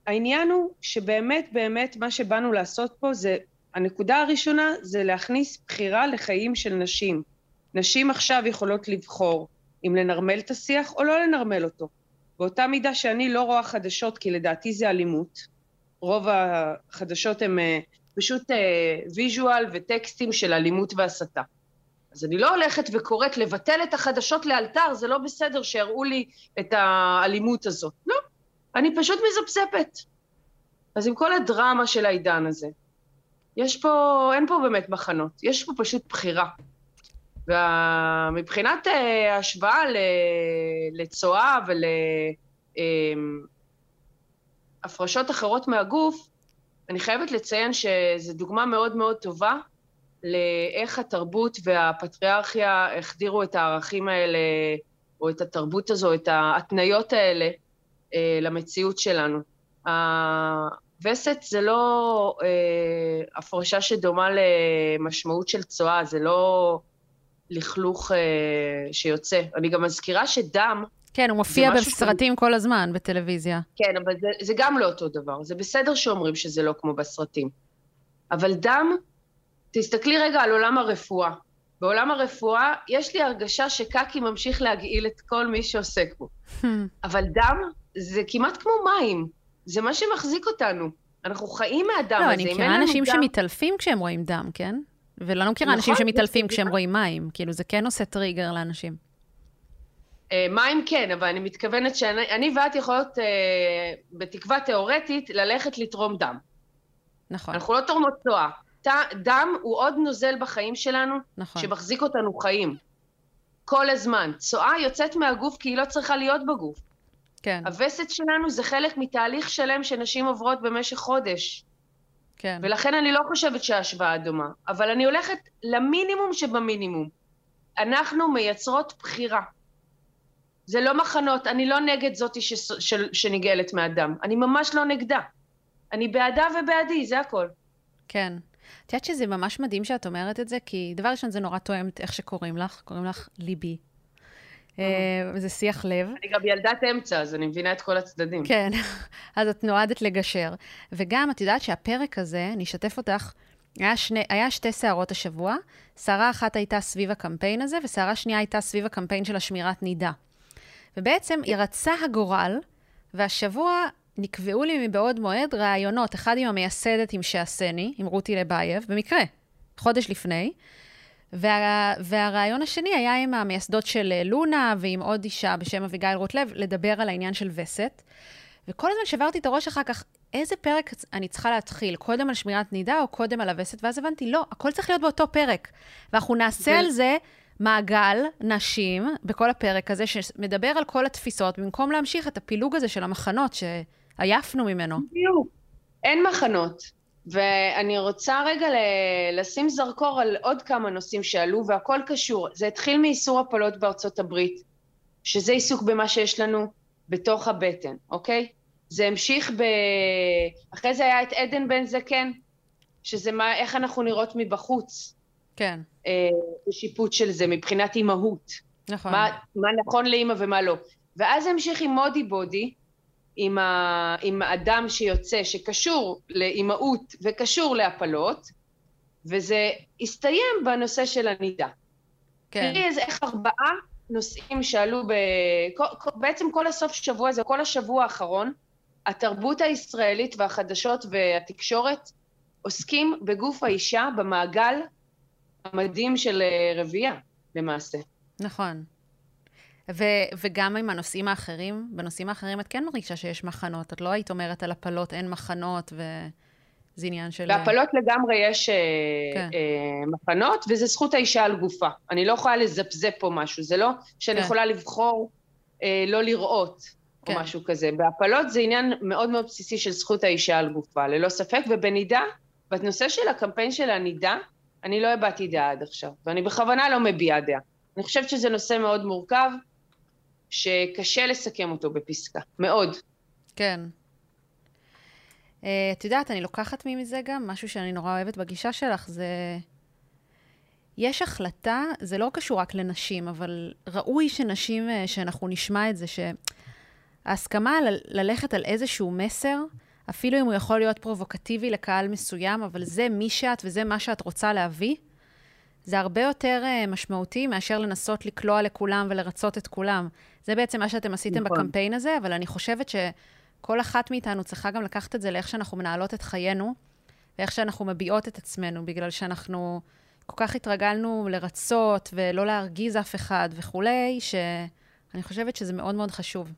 העניין הוא שבאמת באמת מה שבאנו לעשות פה זה, הנקודה הראשונה זה להכניס בחירה לחיים של נשים. נשים עכשיו יכולות לבחור אם לנרמל את השיח או לא לנרמל אותו. באותה מידה שאני לא רואה חדשות, כי לדעתי זה אלימות, רוב החדשות הן פשוט ויז'ואל וטקסטים של אלימות והסתה. אז אני לא הולכת וקוראת לבטל את החדשות לאלתר, זה לא בסדר שיראו לי את האלימות הזאת. לא, אני פשוט מזפזפת. אז עם כל הדרמה של העידן הזה, יש פה, אין פה באמת מחנות, יש פה פשוט בחירה. ומבחינת uh, השוואה לצואה ולהפרשות אחרות מהגוף, אני חייבת לציין שזו דוגמה מאוד מאוד טובה לאיך התרבות והפטריארכיה החדירו את הערכים האלה, או את התרבות הזו, את ההתניות האלה אה, למציאות שלנו. הווסת זה לא אה, הפרשה שדומה למשמעות של צואה, זה לא לכלוך אה, שיוצא. אני גם מזכירה שדם... כן, הוא מופיע בסרטים ש... כל הזמן בטלוויזיה. כן, אבל זה, זה גם לא אותו דבר. זה בסדר שאומרים שזה לא כמו בסרטים. אבל דם, תסתכלי רגע על עולם הרפואה. בעולם הרפואה יש לי הרגשה שקקי ממשיך להגעיל את כל מי שעוסק בו. אבל דם זה כמעט כמו מים. זה מה שמחזיק אותנו. אנחנו חיים מהדם לא, הזה. לא, אני מכירה אנשים דם... שמתעלפים כשהם רואים דם, כן? ולא מכירה נכון, אנשים שמתעלפים כשהם רואים מים. כאילו, זה כן עושה טריגר לאנשים. אה, מים כן, אבל אני מתכוונת שאני ואת יכולות, אה, בתקווה תיאורטית, ללכת לתרום דם. נכון. אנחנו לא תורמות צואה. דם הוא עוד נוזל בחיים שלנו, נכון. שמחזיק אותנו חיים. כל הזמן. צואה יוצאת מהגוף כי היא לא צריכה להיות בגוף. כן. הווסת שלנו זה חלק מתהליך שלם שנשים עוברות במשך חודש. כן. ולכן אני לא חושבת שההשוואה דומה, אבל אני הולכת למינימום שבמינימום. אנחנו מייצרות בחירה. זה לא מחנות, אני לא נגד זאתי ש... ש... שנגאלת מאדם, אני ממש לא נגדה. אני בעדה ובעדי, זה הכל. כן. את יודעת שזה ממש מדהים שאת אומרת את זה, כי דבר ראשון, זה נורא תואם איך שקוראים לך, קוראים לך ליבי. אה, זה שיח לב. אני גם ילדת אמצע, אז אני מבינה את כל הצדדים. כן, אז את נועדת לגשר. וגם, את יודעת שהפרק הזה, אני אשתף אותך, היה, שני, היה שתי סערות השבוע. סערה אחת הייתה סביב הקמפיין הזה, וסערה שנייה הייתה סביב הקמפיין של השמירת נידה. ובעצם ירצה הגורל, והשבוע נקבעו לי מבעוד מועד ראיונות, אחד עם המייסדת עם שעשני, עם רותי לבייב, במקרה, חודש לפני, וה, והרעיון השני היה עם המייסדות של אה, לונה ועם עוד אישה בשם אביגיל רוטלב, לדבר על העניין של וסת. וכל הזמן שברתי את הראש אחר כך, איזה פרק אני צריכה להתחיל? קודם על שמירת נידה או קודם על הווסת? ואז הבנתי, לא, הכל צריך להיות באותו פרק. ואנחנו נעשה ו... על זה מעגל נשים בכל הפרק הזה, שמדבר על כל התפיסות, במקום להמשיך את הפילוג הזה של המחנות שעייפנו ממנו. בדיוק. אין מחנות. ואני רוצה רגע לשים זרקור על עוד כמה נושאים שעלו, והכל קשור. זה התחיל מאיסור הפלות בארצות הברית, שזה עיסוק במה שיש לנו בתוך הבטן, אוקיי? זה המשיך ב... אחרי זה היה את עדן בן זקן, שזה מה, איך אנחנו נראות מבחוץ. כן. אה, בשיפוט של זה, מבחינת אימהות. נכון. מה, מה נכון לאימא ומה לא. ואז זה המשיך עם מודי בודי, עם, ה, עם האדם שיוצא, שקשור לאימהות וקשור להפלות, וזה הסתיים בנושא של הנידה. כן. תראי איזה, איך ארבעה נושאים שעלו ב... בעצם כל הסוף שבוע הזה, כל השבוע האחרון, התרבות הישראלית והחדשות והתקשורת עוסקים בגוף האישה במעגל המדהים של אה, רבייה, למעשה. נכון. ו- וגם עם הנושאים האחרים, בנושאים האחרים את כן מרגישה שיש מחנות. את לא היית אומרת על הפלות אין מחנות, וזה עניין של... בהפלות לגמרי יש אה, כן. אה, מחנות, וזה זכות האישה על גופה. אני לא יכולה לזפזפ פה משהו, זה לא שאני כן. יכולה לבחור אה, לא לראות, כן. או משהו כזה. בהפלות זה עניין מאוד מאוד בסיסי של זכות האישה על גופה, ללא ספק, ובנידה, בנושא של הקמפיין של הנידה, אני לא הבעתי דעה עד עכשיו, ואני בכוונה לא מביעה דעה. אני חושבת שזה נושא מאוד מורכב, שקשה לסכם אותו בפסקה, מאוד. כן. Uh, את יודעת, אני לוקחת מזה גם משהו שאני נורא אוהבת בגישה שלך, זה... יש החלטה, זה לא קשור רק לנשים, אבל ראוי שנשים, uh, שאנחנו נשמע את זה, שההסכמה ל- ללכת על איזשהו מסר, אפילו אם הוא יכול להיות פרובוקטיבי לקהל מסוים, אבל זה מי שאת וזה מה שאת רוצה להביא, זה הרבה יותר uh, משמעותי מאשר לנסות לקלוע לכולם ולרצות את כולם. זה בעצם מה שאתם עשיתם נכון. בקמפיין הזה, אבל אני חושבת שכל אחת מאיתנו צריכה גם לקחת את זה לאיך שאנחנו מנהלות את חיינו, ואיך שאנחנו מביעות את עצמנו, בגלל שאנחנו כל כך התרגלנו לרצות ולא להרגיז אף אחד וכולי, שאני חושבת שזה מאוד מאוד חשוב.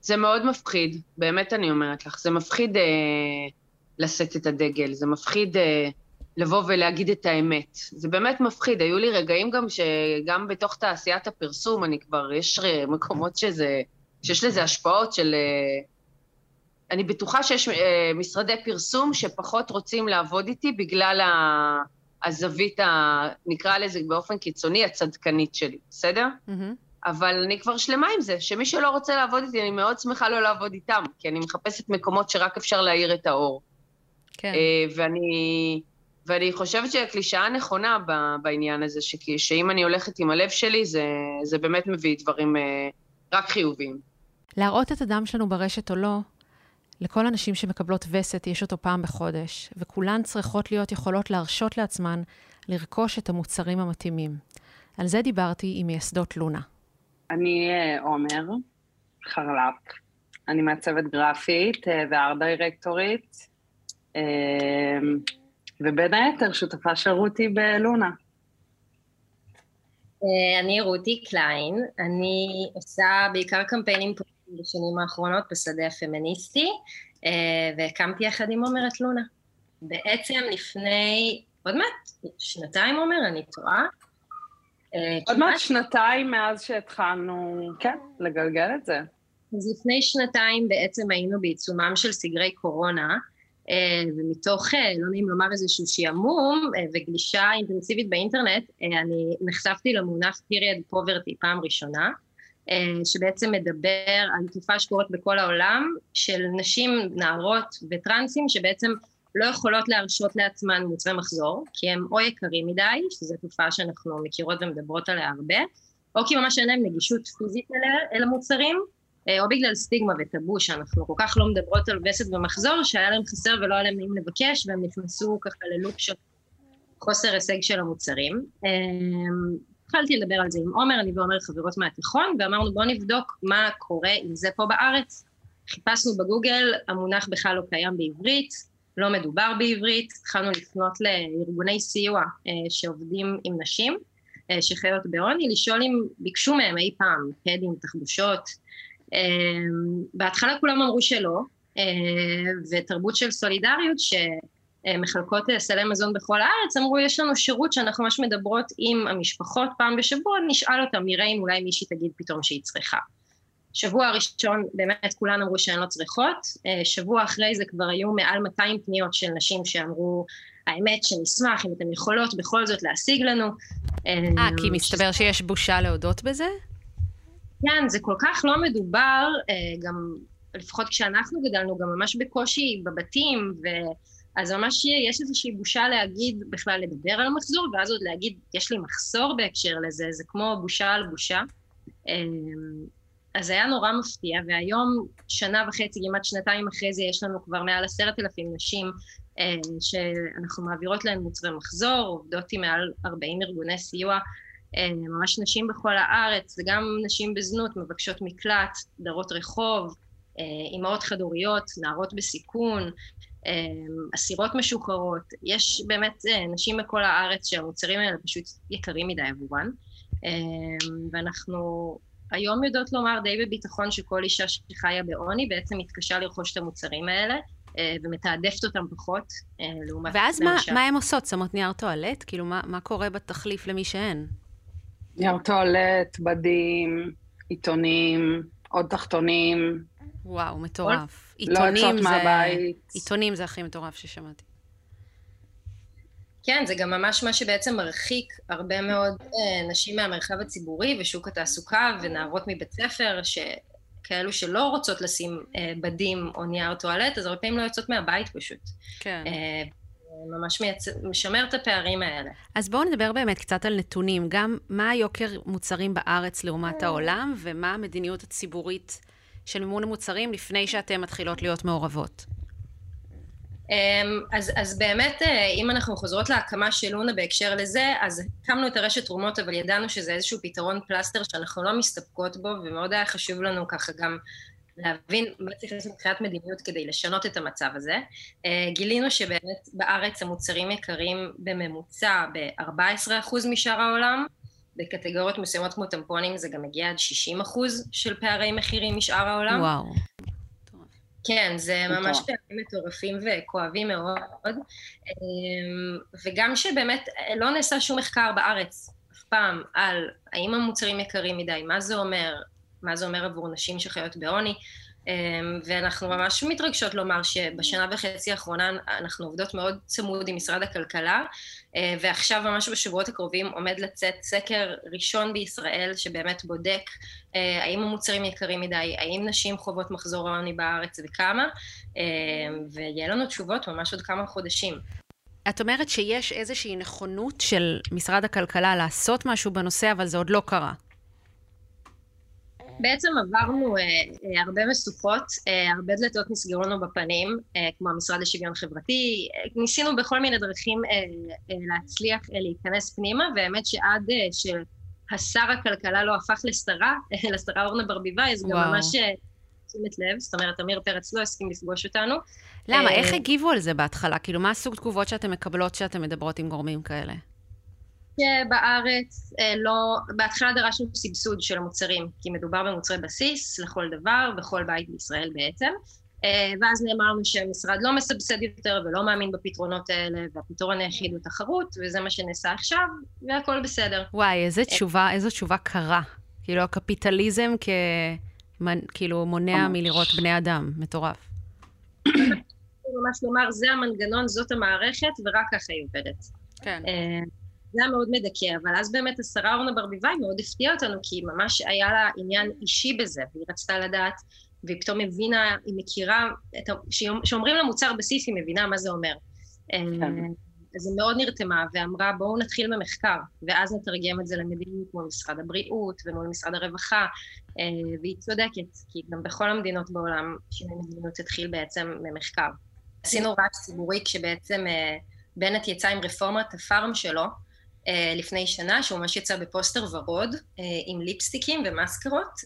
זה מאוד מפחיד, באמת אני אומרת לך. זה מפחיד אה, לשאת את הדגל, זה מפחיד אה, לבוא ולהגיד את האמת. זה באמת מפחיד. היו לי רגעים גם שגם בתוך תעשיית הפרסום, אני כבר, יש מקומות שזה, שיש לזה השפעות של... אה, אני בטוחה שיש אה, משרדי פרסום שפחות רוצים לעבוד איתי בגלל הזווית, ה, נקרא לזה באופן קיצוני, הצדקנית שלי, בסדר? Mm-hmm. אבל אני כבר שלמה עם זה, שמי שלא רוצה לעבוד איתי, אני מאוד שמחה לא לעבוד איתם, כי אני מחפשת מקומות שרק אפשר להאיר את האור. כן. אה, ואני, ואני חושבת שהקלישאה הנכונה בעניין הזה, שכי, שאם אני הולכת עם הלב שלי, זה, זה באמת מביא דברים אה, רק חיוביים. להראות את הדם שלנו ברשת או לא, לכל הנשים שמקבלות וסת יש אותו פעם בחודש, וכולן צריכות להיות יכולות להרשות לעצמן לרכוש את המוצרים המתאימים. על זה דיברתי עם מייסדות לונה. אני אה, עומר חרלפ, אני מעצבת גרפית אה, וארט דירקטורית, ובין היתר שותפה של רותי בלונה. אני רותי קליין, אני עושה בעיקר קמפיינים בשנים האחרונות בשדה הפמיניסטי, והקמתי יחד עם עומר את לונה. בעצם לפני, עוד מעט, שנתיים עומר, אני טועה, אה, עוד מעט שנתיים מאז שהתחלנו, כן, לגלגל את זה. אז לפני שנתיים בעצם היינו בעיצומם של סגרי קורונה, אה, ומתוך, אה, לא נעים לומר איזשהו שעמום וגלישה אינטנסיבית באינטרנט, אני נחשפתי למונח period poverty פעם ראשונה, שבעצם מדבר על תופעה שקורית בכל העולם של נשים, נערות וטרנסים שבעצם לא יכולות להרשות לעצמן מוצרי מחזור, כי הם או יקרים מדי, שזו תופעה שאנחנו מכירות ומדברות עליה הרבה, או כי ממש אין להם נגישות פיזית אל המוצרים, אה, או בגלל סטיגמה וטאבו שאנחנו כל כך לא מדברות על וסת ומחזור, שהיה להם חסר ולא היה להם נעים לבקש, והם נכנסו ככה ללופ של חוסר הישג של המוצרים. אה, התחלתי לדבר על זה עם עומר, אני ועומר חברות מהתיכון, ואמרנו בואו נבדוק מה קורה עם זה פה בארץ. חיפשנו בגוגל, המונח בכלל לא קיים בעברית, לא מדובר בעברית, התחלנו לפנות לארגוני סיוע שעובדים עם נשים שחיות בעוני, לשאול אם ביקשו מהם אי פעם פדים, תחבושות. בהתחלה כולם אמרו שלא, ותרבות של סולידריות, ש... מחלקות סלי מזון בכל הארץ, אמרו, יש לנו שירות שאנחנו ממש מדברות עם המשפחות פעם בשבוע, נשאל אותם, נראה אם אולי מישהי תגיד פתאום שהיא צריכה. שבוע הראשון באמת כולן אמרו שהן לא צריכות, שבוע אחרי זה כבר היו מעל 200 פניות של נשים שאמרו, האמת שנשמח אם אתן יכולות בכל זאת להשיג לנו. אה, כי מסתבר שיש בושה להודות בזה? כן, זה כל כך לא מדובר, גם לפחות כשאנחנו גדלנו, גם ממש בקושי בבתים, ו... אז ממש יש איזושהי בושה להגיד, בכלל לדבר על מחזור, ואז עוד להגיד, יש לי מחסור בהקשר לזה, זה כמו בושה על בושה. אז זה היה נורא מפתיע, והיום, שנה וחצי, כמעט שנתיים אחרי זה, יש לנו כבר מעל עשרת אלפים נשים שאנחנו מעבירות להן מוצרי מחזור, עובדות עם מעל 40 ארגוני סיוע, ממש נשים בכל הארץ, וגם נשים בזנות, מבקשות מקלט, דרות רחוב, אימהות חד-הוריות, נערות בסיכון, אסירות משוחררות, יש באמת נשים מכל הארץ שהמוצרים האלה פשוט יקרים מדי עבורן, ואנחנו היום יודעות לומר די בביטחון שכל אישה שחיה בעוני בעצם מתקשה לרכוש את המוצרים האלה, ומתעדפת אותם פחות, לעומת... ואז מה, מה הן עושות? שמות נייר טואלט? כאילו, מה, מה קורה בתחליף למי שאין? נייר טואלט, בדים, עיתונים, עוד תחתונים. וואו, מטורף. לא יוצאות מהבית. עיתונים זה הכי מטורף ששמעתי. כן, זה גם ממש מה שבעצם מרחיק הרבה מאוד אה, נשים מהמרחב הציבורי ושוק התעסוקה ונערות מבית ספר, כאלו שלא רוצות לשים אה, בדים או נייר טואלט, אז הרבה פעמים לא יוצאות מהבית פשוט. כן. אה, ממש מייצ... משמר את הפערים האלה. אז בואו נדבר באמת קצת על נתונים, גם מה היוקר מוצרים בארץ לעומת העולם, ומה המדיניות הציבורית של מימון המוצרים לפני שאתן מתחילות להיות מעורבות? אמ, אז, אז באמת, אה, אם אנחנו חוזרות להקמה של לונה בהקשר לזה, אז הקמנו את הרשת תרומות, אבל ידענו שזה איזשהו פתרון פלסטר שאנחנו לא מסתפקות בו, ומאוד היה חשוב לנו ככה גם להבין מה צריך לעשות מבחינת מדיניות כדי לשנות את המצב הזה. אה, גילינו שבאמת בארץ המוצרים יקרים בממוצע ב-14% משאר העולם, בקטגוריות מסוימות כמו טמפונים זה גם מגיע עד 60 אחוז של פערי מחירים משאר העולם. וואו. כן, זה ממש פערים מטורפים וכואבים מאוד, אמ, וגם שבאמת לא נעשה שום מחקר בארץ אף פעם על האם המוצרים יקרים מדי, מה זה אומר, מה זה אומר עבור נשים שחיות בעוני, אמ, ואנחנו ממש מתרגשות לומר שבשנה וחצי האחרונה אנחנו עובדות מאוד צמוד עם משרד הכלכלה, אה, ועכשיו ממש בשבועות הקרובים עומד לצאת סקר ראשון בישראל שבאמת בודק אה, האם המוצרים יקרים מדי, האם נשים חוות מחזור העוני בארץ וכמה, אה, ויהיה לנו תשובות ממש עוד כמה חודשים. את אומרת שיש איזושהי נכונות של משרד הכלכלה לעשות משהו בנושא, אבל זה עוד לא קרה. בעצם עברנו אה, אה, הרבה משוכות, אה, הרבה דלתות נסגרו לנו בפנים, אה, כמו המשרד לשוויון חברתי, אה, ניסינו בכל מיני דרכים אה, אה, להצליח אה, להיכנס פנימה, והאמת שעד אה, שהשר הכלכלה לא הפך לשרה, אה, לשרה אורנה ברביבאי, אז גם ממש אה, תשומת לב, זאת אומרת, עמיר פרץ לא הסכים לפגוש אותנו. למה? אה, איך הגיבו על זה בהתחלה? כאילו, מה הסוג תגובות שאתן מקבלות כשאתן מדברות עם גורמים כאלה? שבארץ אה, לא, בהתחלה דרשנו סבסוד של המוצרים, כי מדובר במוצרי בסיס לכל דבר, בכל בית בישראל בעצם, אה, ואז נאמר לנו שהמשרד לא מסבסד יותר ולא מאמין בפתרונות האלה, והפתרון היחיד הוא תחרות, וזה מה שנעשה עכשיו, והכל בסדר. וואי, איזה תשובה, איזו תשובה קרה. כאילו, הקפיטליזם כ... כאילו מונע מלראות בני אדם, מטורף. ממש לומר, זה המנגנון, זאת המערכת, ורק ככה היא עובדת. כן. זה היה מאוד מדכא, אבל אז באמת השרה אורנה ברביבאי מאוד הפתיעה אותנו, כי ממש היה לה עניין אישי בזה, והיא רצתה לדעת, והיא פתאום הבינה, היא מכירה, כשאומרים לה מוצר בסיס, היא מבינה מה זה אומר. כן. אה, אז היא מאוד נרתמה ואמרה, בואו נתחיל במחקר, ואז נתרגם את זה למדיניות מול משרד הבריאות ומול משרד הרווחה, אה, והיא צודקת, כי גם בכל המדינות בעולם שינוי מדיניות התחיל בעצם ממחקר. עשינו רעש ציבורי כשבעצם אה, בנט יצא עם רפורמת הפארם שלו, לפני שנה, שהוא ממש יצא בפוסטר ורוד, עם ליפסטיקים ומאסקרות,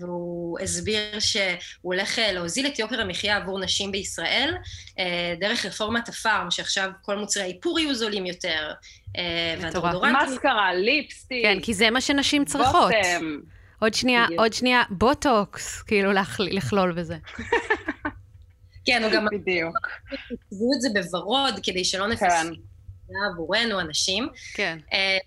והוא הסביר שהוא הולך להוזיל את יוקר המחיה עבור נשים בישראל, דרך רפורמת הפארם, שעכשיו כל מוצרי האיפור יהיו זולים יותר, והדאודורנטים... מאסקרה, ליפסטיק. כן, כי זה מה שנשים צריכות. בוטם. עוד שנייה, עוד שנייה, בוטוקס, כאילו לכלול בזה. כן, הוא גם... בדיוק. כתבו את זה בוורוד, כדי שלא נפספס כן. עבורנו, הנשים. כן. אה,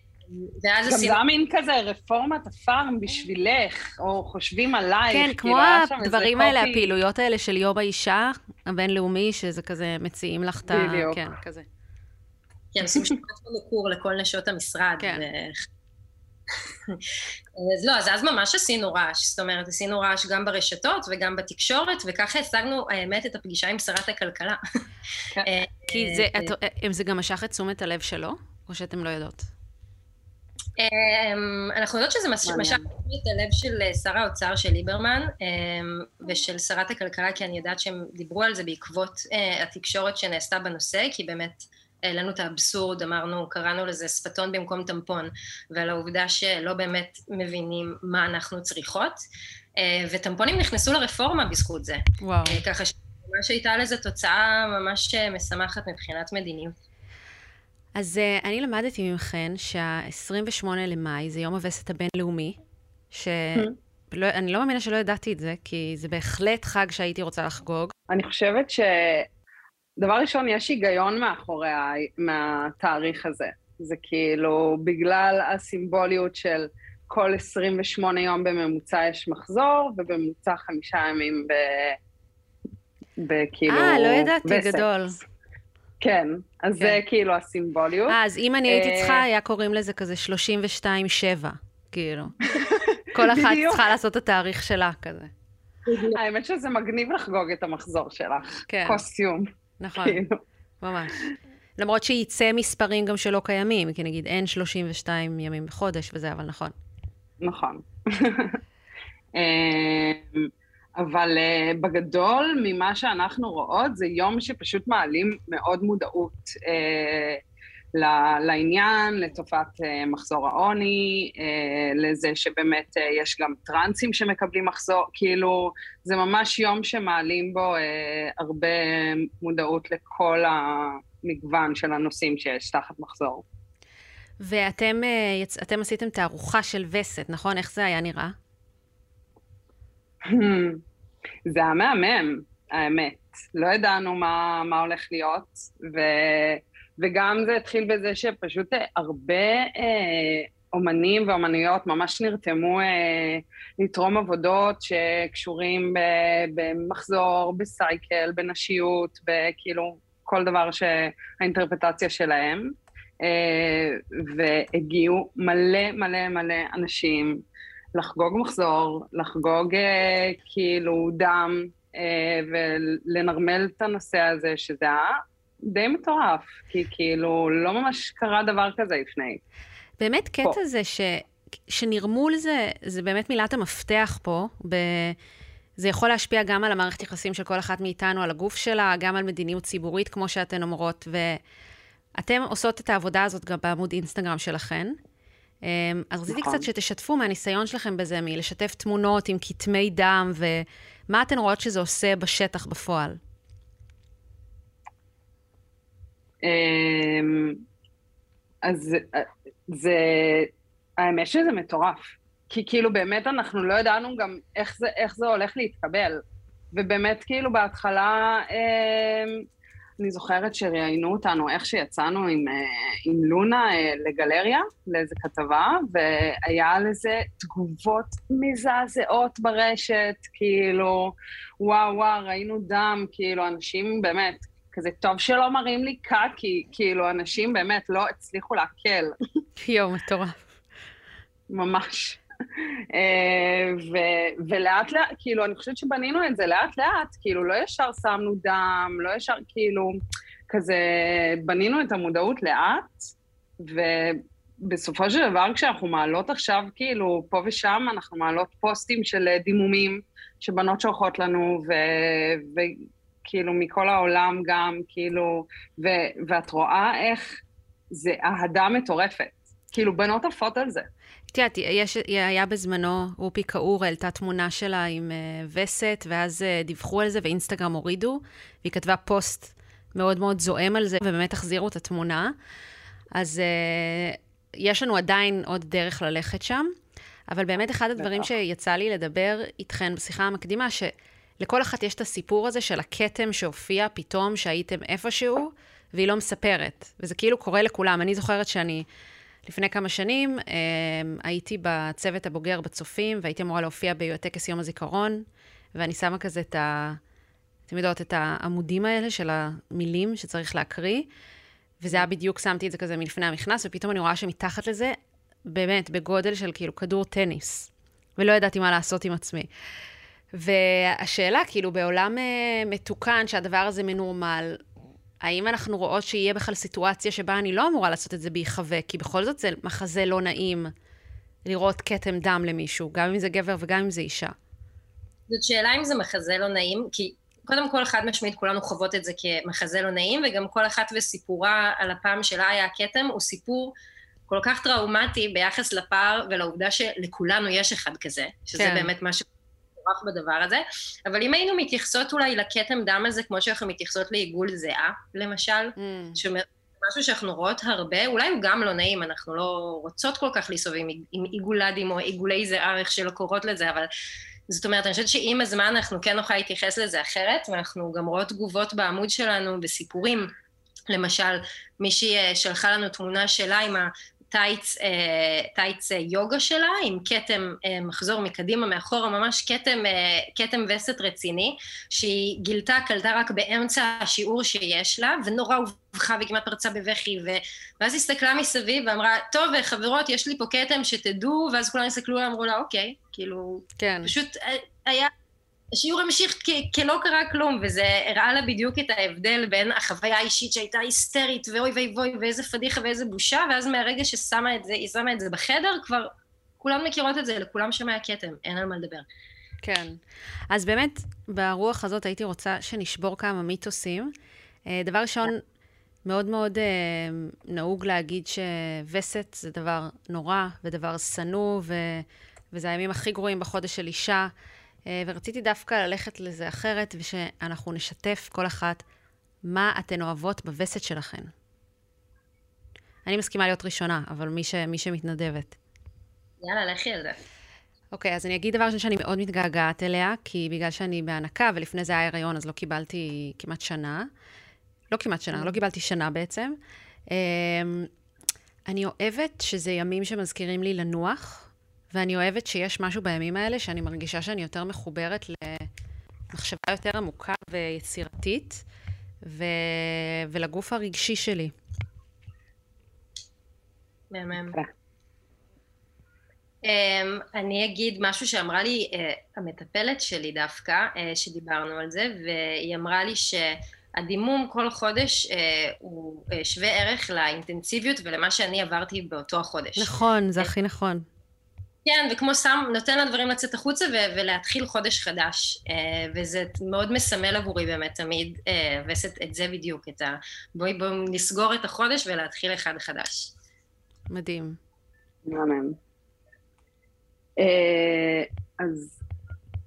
ואז עשינו... גם זה מין כזה רפורמת הפארם בשבילך, או חושבים עלייך. כן, כמו הדברים האלה, הפעילויות האלה של יום האישה הבינלאומי, שזה כזה מציעים לך את ה... בדיוק. כן, כזה. כן, עושים שפעת במקור לכל נשות המשרד. כן. אז לא, אז אז ממש עשינו רעש, זאת אומרת, עשינו רעש גם ברשתות וגם בתקשורת, וככה השגנו, האמת, את הפגישה עם שרת הכלכלה. כן. אה, כי זה, אה, את, אה, זה גם משך את תשומת הלב שלו, או שאתם לא יודעות? אמ, אנחנו יודעות שזה משך את הלב של שר האוצר של ליברמן אמ, ושל שרת הכלכלה, כי אני יודעת שהם דיברו על זה בעקבות התקשורת שנעשתה בנושא, כי באמת העלינו את האבסורד, אמרנו, קראנו לזה שפתון במקום טמפון, ועל העובדה שלא באמת מבינים מה אנחנו צריכות, אה, וטמפונים נכנסו לרפורמה בזכות זה. וואו. אה, ככה שממש הייתה לזה תוצאה ממש אה, משמחת מבחינת מדיניות. אז אני למדתי ממכן שה-28 למאי זה יום הווסת הבינלאומי, שאני לא מאמינה שלא ידעתי את זה, כי זה בהחלט חג שהייתי רוצה לחגוג. אני חושבת ש... דבר ראשון, יש היגיון מאחורי מהתאריך הזה. זה כאילו, בגלל הסימבוליות של כל 28 יום בממוצע יש מחזור, ובממוצע חמישה ימים ב... בכאילו... אה, לא ידעתי, בסקס. גדול. כן, אז כן. זה כאילו הסימבוליות. אה, אז אם אני הייתי אה, צריכה, היה קוראים לזה כזה 32-7, כאילו. כל אחת צריכה לעשות את התאריך שלה כזה. האמת שזה מגניב לחגוג את המחזור שלך. כן. קוסטיום. נכון. ממש. למרות שייצא מספרים גם שלא קיימים, כי נגיד אין 32 ימים בחודש וזה, אבל נכון. נכון. אמ, אבל uh, בגדול, ממה שאנחנו רואות, זה יום שפשוט מעלים מאוד מודעות uh, לעניין, לתופעת uh, מחזור העוני, uh, לזה שבאמת uh, יש גם טרנסים שמקבלים מחזור, כאילו, זה ממש יום שמעלים בו הרבה מודעות לכל המגוון של הנושאים שיש תחת מחזור. ואתם אתם עשיתם תערוכה של וסת, נכון? איך זה היה נראה? זה היה מהמם, האמת. לא ידענו מה, מה הולך להיות, ו... וגם זה התחיל בזה שפשוט אה, הרבה אה, אומנים ואומנויות ממש נרתמו אה, לתרום עבודות שקשורים ב, במחזור, בסייקל, בנשיות, בכאילו כל דבר שהאינטרפטציה שלהם. אה, והגיעו מלא מלא מלא אנשים לחגוג מחזור, לחגוג אה, כאילו דם אה, ולנרמל את הנושא הזה, שזה היה די מטורף, כי כאילו לא ממש קרה דבר כזה לפני. באמת קטע פה. זה ש... שנרמול זה, זה באמת מילת המפתח פה. ב... זה יכול להשפיע גם על המערכת יחסים של כל אחת מאיתנו, על הגוף שלה, גם על מדיניות ציבורית, כמו שאתן אומרות. ואתן עושות את העבודה הזאת גם בעמוד אינסטגרם שלכן. אמ, אז רציתי נכון. קצת שתשתפו מהניסיון שלכם בזה, מלשתף תמונות עם כתמי דם, ומה אתן רואות שזה עושה בשטח בפועל. אז אה, זה, האמת שזה מטורף. כי כאילו באמת אנחנו לא ידענו גם איך זה, איך זה הולך להתקבל. ובאמת כאילו בהתחלה, אה, אני זוכרת שראיינו אותנו איך שיצאנו עם, אה, עם לונה אה, לגלריה, לאיזה כתבה, והיה לזה תגובות מזעזעות ברשת, כאילו, וואו וואו, ראינו דם, כאילו, אנשים באמת, כזה טוב שלא מראים לי קקי, כאילו, אנשים באמת לא הצליחו לעכל. יואו, מטורף. ממש. אה, ו- ולאט לאט, כאילו, אני חושבת שבנינו את זה לאט לאט, כאילו, לא ישר שמנו דם, לא ישר, כאילו, כזה, בנינו את המודעות לאט, ובסופו של דבר, כשאנחנו מעלות עכשיו, כאילו, פה ושם, אנחנו מעלות פוסטים של דימומים, שבנות שולחות לנו, ו- וכאילו, מכל העולם גם, כאילו, ו- ואת רואה איך זה אהדה מטורפת. כאילו, בנות עפות על זה. את יודעת, היה בזמנו, רופי קאור העלתה תמונה שלה עם uh, וסת, ואז uh, דיווחו על זה ואינסטגרם הורידו, והיא כתבה פוסט מאוד מאוד זועם על זה, ובאמת החזירו את התמונה. אז uh, יש לנו עדיין עוד דרך ללכת שם, אבל באמת אחד הדברים שיצא לי לדבר איתכן בשיחה המקדימה, שלכל אחת יש את הסיפור הזה של הכתם שהופיע פתאום, שהייתם איפשהו, והיא לא מספרת. וזה כאילו קורה לכולם. אני זוכרת שאני... לפני כמה שנים אה, הייתי בצוות הבוגר בצופים, והייתי אמורה להופיע בטקס יום הזיכרון, ואני שמה כזה את ה... אתם יודעות, את העמודים האלה של המילים שצריך להקריא, וזה היה בדיוק, שמתי את זה כזה מלפני המכנס, ופתאום אני רואה שמתחת לזה, באמת, בגודל של כאילו כדור טניס, ולא ידעתי מה לעשות עם עצמי. והשאלה, כאילו, בעולם uh, מתוקן, שהדבר הזה מנורמל, האם אנחנו רואות שיהיה בכלל סיטואציה שבה אני לא אמורה לעשות את זה בהיחווה? כי בכל זאת זה מחזה לא נעים לראות כתם דם למישהו, גם אם זה גבר וגם אם זה אישה. זאת שאלה אם זה מחזה לא נעים, כי קודם כל, חד משמעית, כולנו חוות את זה כמחזה לא נעים, וגם כל אחת וסיפורה על הפעם שלה היה הכתם, הוא סיפור כל כך טראומטי ביחס לפער ולעובדה שלכולנו יש אחד כזה, שזה כן. באמת משהו מטורף בדבר הזה. אבל אם היינו מתייחסות אולי לכתם דם הזה, כמו שאנחנו מתייחסות לעיגול זיעה, למשל, mm. שאומר, משהו שאנחנו רואות הרבה, אולי הוא גם לא נעים, אנחנו לא רוצות כל כך לסובב עם, עם עיגולדים או עיגולי זיעה, איך שלא קוראות לזה, אבל זאת אומרת, אני חושבת שעם הזמן אנחנו כן נוכל להתייחס לזה אחרת, ואנחנו גם רואות תגובות בעמוד שלנו בסיפורים. למשל, מישהי אה, שלחה לנו תמונה שלה עם טייץ, אה, טייץ אה, יוגה שלה, עם כתם אה, מחזור מקדימה, מאחורה, ממש כתם, כתם וסת רציני, שהיא גילתה, קלטה רק באמצע השיעור שיש לה, ונורא הובכה וכמעט פרצה בבכי, ו... ואז הסתכלה מסביב ואמרה, טוב, חברות, יש לי פה כתם שתדעו, ואז כולם הסתכלו ואמרו לה, אוקיי, כאילו, כן. פשוט היה השיעור המשיך כלא קרה כלום, וזה הראה לה בדיוק את ההבדל בין החוויה האישית שהייתה היסטרית, ואוי ואי ואי ואיזה פדיחה ואיזה בושה, ואז מהרגע ששמה את זה, היא שמה את זה בחדר, כבר כולם מכירות את זה, לכולם שם היה כתם, אין על מה לדבר. כן. אז באמת, ברוח הזאת הייתי רוצה שנשבור כמה מיתוסים. אה, דבר ראשון, מאוד מאוד אה, נהוג להגיד שווסת זה דבר נורא ודבר שנוא, ו... וזה הימים הכי גרועים בחודש של אישה. אה, ורציתי דווקא ללכת לזה אחרת, ושאנחנו נשתף כל אחת מה אתן אוהבות בווסת שלכן. אני מסכימה להיות ראשונה, אבל מי, ש, מי שמתנדבת. יאללה, לכי על זה. אוקיי, אז אני אגיד דבר ראשון שאני מאוד מתגעגעת אליה, כי בגלל שאני בהנקה, ולפני זה היה הריון, אז לא קיבלתי כמעט שנה. לא כמעט שנה, לא קיבלתי שנה בעצם. אמ, אני אוהבת שזה ימים שמזכירים לי לנוח, ואני אוהבת שיש משהו בימים האלה שאני מרגישה שאני יותר מחוברת למחשבה יותר עמוקה ויצירתית, ו... ולגוף הרגשי שלי. מהמם. Um, אני אגיד משהו שאמרה לי uh, המטפלת שלי דווקא, uh, שדיברנו על זה, והיא אמרה לי שהדימום כל חודש uh, הוא uh, שווה ערך לאינטנסיביות ולמה שאני עברתי באותו החודש. נכון, זה הכי נכון. כן, וכמו שם, נותן לדברים לצאת החוצה ו- ולהתחיל חודש חדש. Uh, וזה מאוד מסמל עבורי באמת תמיד, uh, וסת את זה בדיוק, את ה... בואי בואי נסגור את החודש ולהתחיל אחד חדש. מדהים. מהמם. Uh, אז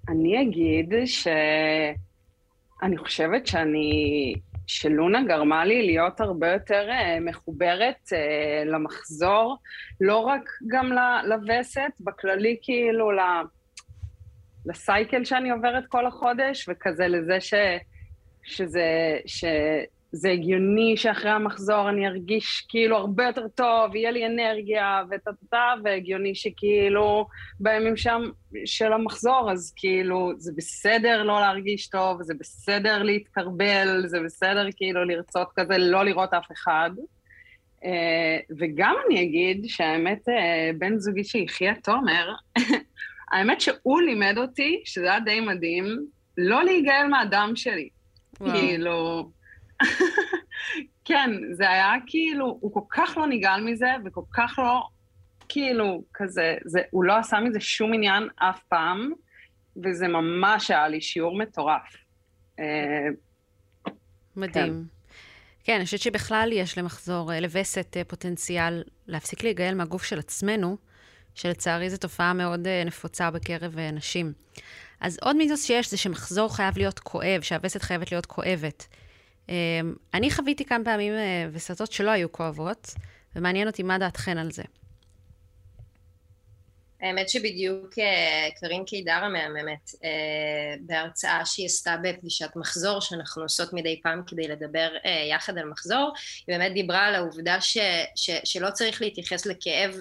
אני אגיד שאני חושבת שאני שלונה גרמה לי להיות הרבה יותר uh, מחוברת uh, למחזור, לא רק גם לווסת, בכללי כאילו. לסייקל שאני עוברת כל החודש, וכזה לזה ש... שזה, ש... זה הגיוני שאחרי המחזור אני ארגיש כאילו הרבה יותר טוב, יהיה לי אנרגיה וטה-טה, והגיוני שכאילו בימים שם של המחזור, אז כאילו זה בסדר לא להרגיש טוב, זה בסדר להתקרבל, זה בסדר כאילו לרצות כזה לא לראות אף אחד. Uh, וגם אני אגיד שהאמת, uh, בן זוגי שהחיה תומר, האמת שהוא לימד אותי, שזה היה די מדהים, לא להיגאל מהדם שלי. וואו. כאילו... כן, זה היה כאילו, הוא כל כך לא נגעל מזה, וכל כך לא, כאילו, כזה, זה, הוא לא עשה מזה שום עניין אף פעם, וזה ממש היה לי שיעור מטורף. אה, מדהים. כן, אני חושבת שבכלל יש למחזור, אה, לווסת אה, פוטנציאל להפסיק להיגאל מהגוף של עצמנו, שלצערי זו תופעה מאוד נפוצה בקרב נשים. אז עוד מיתוס שיש זה שמחזור חייב להיות כואב, שהווסת חייבת להיות כואבת. אני חוויתי כמה פעמים וסתות שלא היו כואבות, ומעניין אותי מה דעתכן על זה. האמת שבדיוק אה, קרין קידר המהממת, אה, בהרצאה שהיא עשתה בפגישת מחזור, שאנחנו עושות מדי פעם כדי לדבר אה, יחד על מחזור, היא באמת דיברה על העובדה ש, ש, שלא צריך להתייחס לכאב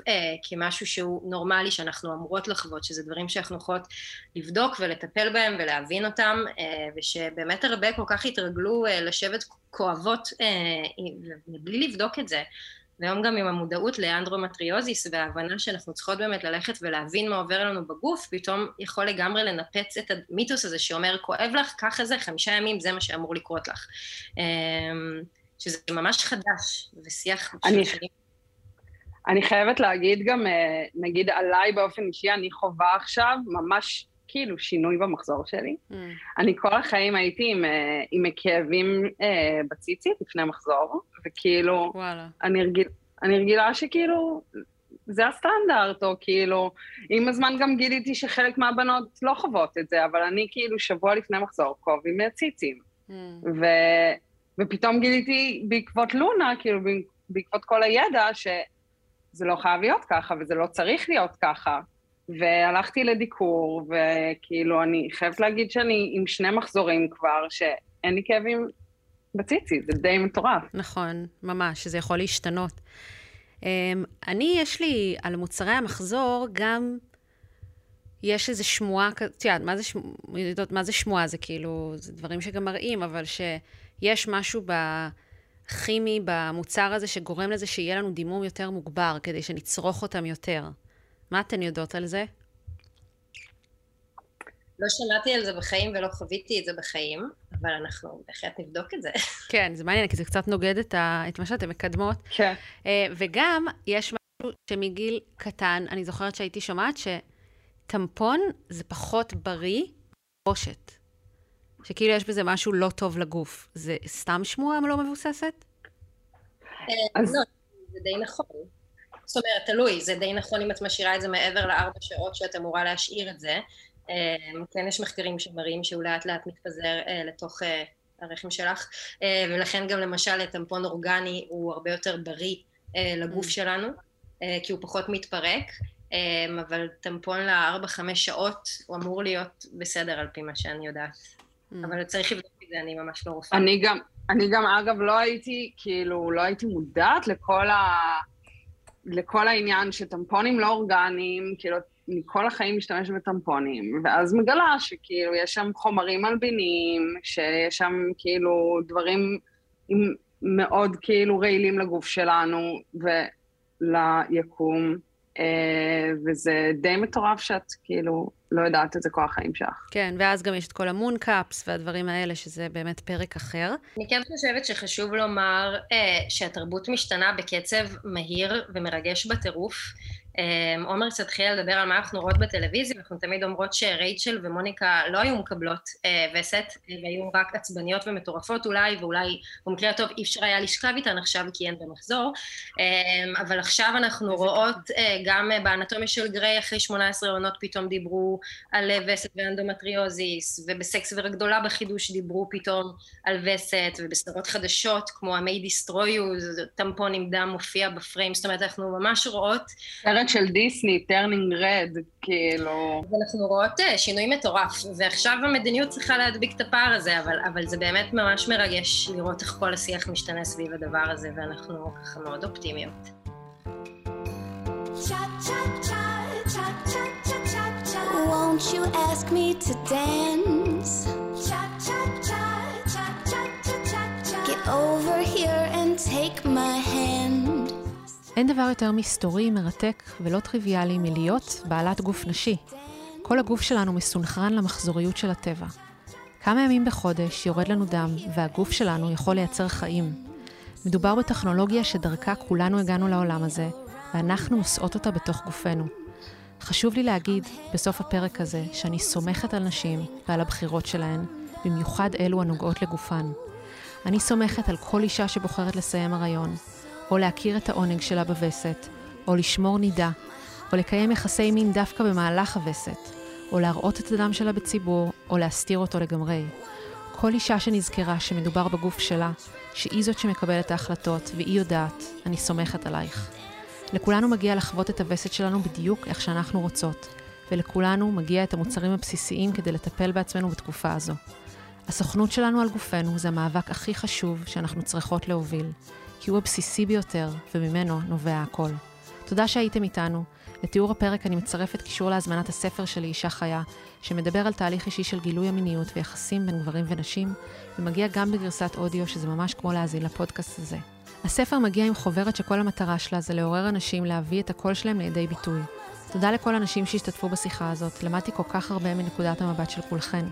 כמשהו שהוא נורמלי, שאנחנו אמורות לחוות, שזה דברים שאנחנו יכולות לבדוק ולטפל בהם ולהבין אותם, ושבאמת הרבה כל כך התרגלו לשבת כואבות מבלי לבדוק את זה. והיום גם עם המודעות לאנדרומטריוזיס וההבנה שאנחנו צריכות באמת ללכת ולהבין מה עובר לנו בגוף, פתאום יכול לגמרי לנפץ את המיתוס הזה שאומר, כואב לך, קח את זה, חמישה ימים, זה מה שאמור לקרות לך. אמ, שזה ממש חדש, ושיח... אני, אני חייבת להגיד גם, אה, נגיד עליי באופן אישי, אני חווה עכשיו ממש כאילו שינוי במחזור שלי. Mm. אני כל החיים הייתי עם, אה, עם כאבים אה, בציצית לפני מחזור, וכאילו, וואלה. אני, רגיל, אני רגילה שכאילו, זה הסטנדרט, או כאילו, עם הזמן גם גיליתי שחלק מהבנות לא חוות את זה, אבל אני כאילו שבוע לפני מחזור כואבים מהציצים. Mm. ו, ופתאום גיליתי בעקבות לונה, כאילו בעקבות כל הידע, שזה לא חייב להיות ככה, וזה לא צריך להיות ככה. והלכתי לדיקור, וכאילו, אני חייבת להגיד שאני עם שני מחזורים כבר, שאין לי כאבים בציצי, זה די מטורף. נכון, ממש, זה יכול להשתנות. אמ, אני, יש לי על מוצרי המחזור גם, יש איזו שמועה, את יודעת, מה זה, יודעות, מה זה שמועה? זה כאילו, זה דברים שגם מראים, אבל שיש משהו בכימי, במוצר הזה, שגורם לזה שיהיה לנו דימום יותר מוגבר, כדי שנצרוך אותם יותר. מה אתן יודעות על זה? לא שמעתי על זה בחיים ולא חוויתי את זה בחיים, אבל אנחנו בהחלט נבדוק את זה. כן, זה מעניין, כי זה קצת נוגד את, ה, את מה שאתן מקדמות. כן. Uh, וגם, יש משהו שמגיל קטן, אני זוכרת שהייתי שומעת שטמפון זה פחות בריא פושט. שכאילו יש בזה משהו לא טוב לגוף. זה סתם שמועה לא מבוססת? אה, אז... לא, זה די נכון. זאת אומרת, תלוי, זה די נכון אם את משאירה את זה מעבר לארבע שעות שאת אמורה להשאיר את זה. אמ, כן, יש מחקרים שמראים שהוא לאט לאט מתפזר אה, לתוך אה, הרחם שלך, אה, ולכן גם למשל טמפון אורגני הוא הרבה יותר בריא לגוף mm. שלנו, כי הוא פחות מתפרק, אבל טמפון לארבע, חמש שעות הוא אמור להיות בסדר על פי מה שאני יודעת. Mm. אבל צריך לבדוק את זה, אני ממש לא רופאה. אני גם, אני גם אגב לא הייתי, כאילו, לא הייתי מודעת לכל ה... לכל העניין שטמפונים לא אורגניים, כאילו, אני כל החיים משתמשת בטמפונים, ואז מגלה שכאילו יש שם חומרים מלבינים, שיש שם כאילו דברים עם מאוד כאילו רעילים לגוף שלנו וליקום, וזה די מטורף שאת כאילו לא יודעת את זה כל החיים שלך. כן, ואז גם יש את כל המון קאפס והדברים האלה, שזה באמת פרק אחר. אני כן חושבת שחשוב לומר אה, שהתרבות משתנה בקצב מהיר ומרגש בטירוף. אמ, עומר קצת התחילה לדבר על מה אנחנו רואות בטלוויזיה, אנחנו תמיד אומרות שרייצ'ל ומוניקה לא היו מקבלות אה, וסת, והיו רק עצבניות ומטורפות אולי, ואולי במקרה הטוב אי אפשר היה לשכב איתן עכשיו כי אין במחזור, אמ, אבל עכשיו אנחנו רואות אה, גם באנטומיה של גריי, אחרי 18 עונות פתאום דיברו על וסת ואנדומטריוזיס, ובסקס והעיר הגדולה בחידוש דיברו פתאום על וסת, ובסדרות חדשות כמו Destroy You, טמפון עם דם מופיע בפריים, זאת אומרת אנחנו ממש רואות סרט של דיסני, Turning Red, כאילו... אנחנו רואות אה, שינוי מטורף, ועכשיו המדיניות צריכה להדביק את הפער הזה, אבל, אבל זה באמת ממש מרגש לראות איך כל השיח משתנה סביב הדבר הזה, ואנחנו ככה מאוד אופטימיות. Won't you ask me to dance? Get over here and take my hand. אין דבר יותר מסתורי, מרתק ולא טריוויאלי מלהיות בעלת גוף נשי. כל הגוף שלנו מסונכרן למחזוריות של הטבע. כמה ימים בחודש יורד לנו דם, והגוף שלנו יכול לייצר חיים. מדובר בטכנולוגיה שדרכה כולנו הגענו לעולם הזה, ואנחנו נושאות אותה בתוך גופנו. חשוב לי להגיד, בסוף הפרק הזה, שאני סומכת על נשים ועל הבחירות שלהן, במיוחד אלו הנוגעות לגופן. אני סומכת על כל אישה שבוחרת לסיים הריון, או להכיר את העונג שלה בווסת, או לשמור נידה, או לקיים יחסי מין דווקא במהלך הווסת, או להראות את הדם שלה בציבור, או להסתיר אותו לגמרי. כל אישה שנזכרה שמדובר בגוף שלה, שהיא זאת שמקבלת את ההחלטות, והיא יודעת, אני סומכת עלייך. לכולנו מגיע לחוות את הווסת שלנו בדיוק איך שאנחנו רוצות, ולכולנו מגיע את המוצרים הבסיסיים כדי לטפל בעצמנו בתקופה הזו. הסוכנות שלנו על גופנו זה המאבק הכי חשוב שאנחנו צריכות להוביל, כי הוא הבסיסי ביותר, וממנו נובע הכל. תודה שהייתם איתנו. לתיאור הפרק אני מצרפת קישור להזמנת הספר שלי, אישה חיה, שמדבר על תהליך אישי של גילוי המיניות ויחסים בין גברים ונשים, ומגיע גם בגרסת אודיו, שזה ממש כמו להאזין לפודקאסט הזה. הספר מגיע עם חוברת שכל המטרה שלה זה לעורר אנשים להביא את הקול שלהם לידי ביטוי. תודה לכל הנשים שהשתתפו בשיחה הזאת, למדתי כל כך הרבה מנקודת המבט של כולכן.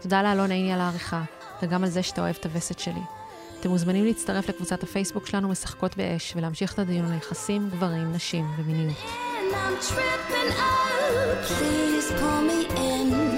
תודה לאלון עיני על העריכה, וגם על זה שאתה אוהב את הווסת שלי. אתם מוזמנים להצטרף לקבוצת הפייסבוק שלנו משחקות באש, ולהמשיך את הדיון על יחסים, גברים, נשים ומיניות. I'm.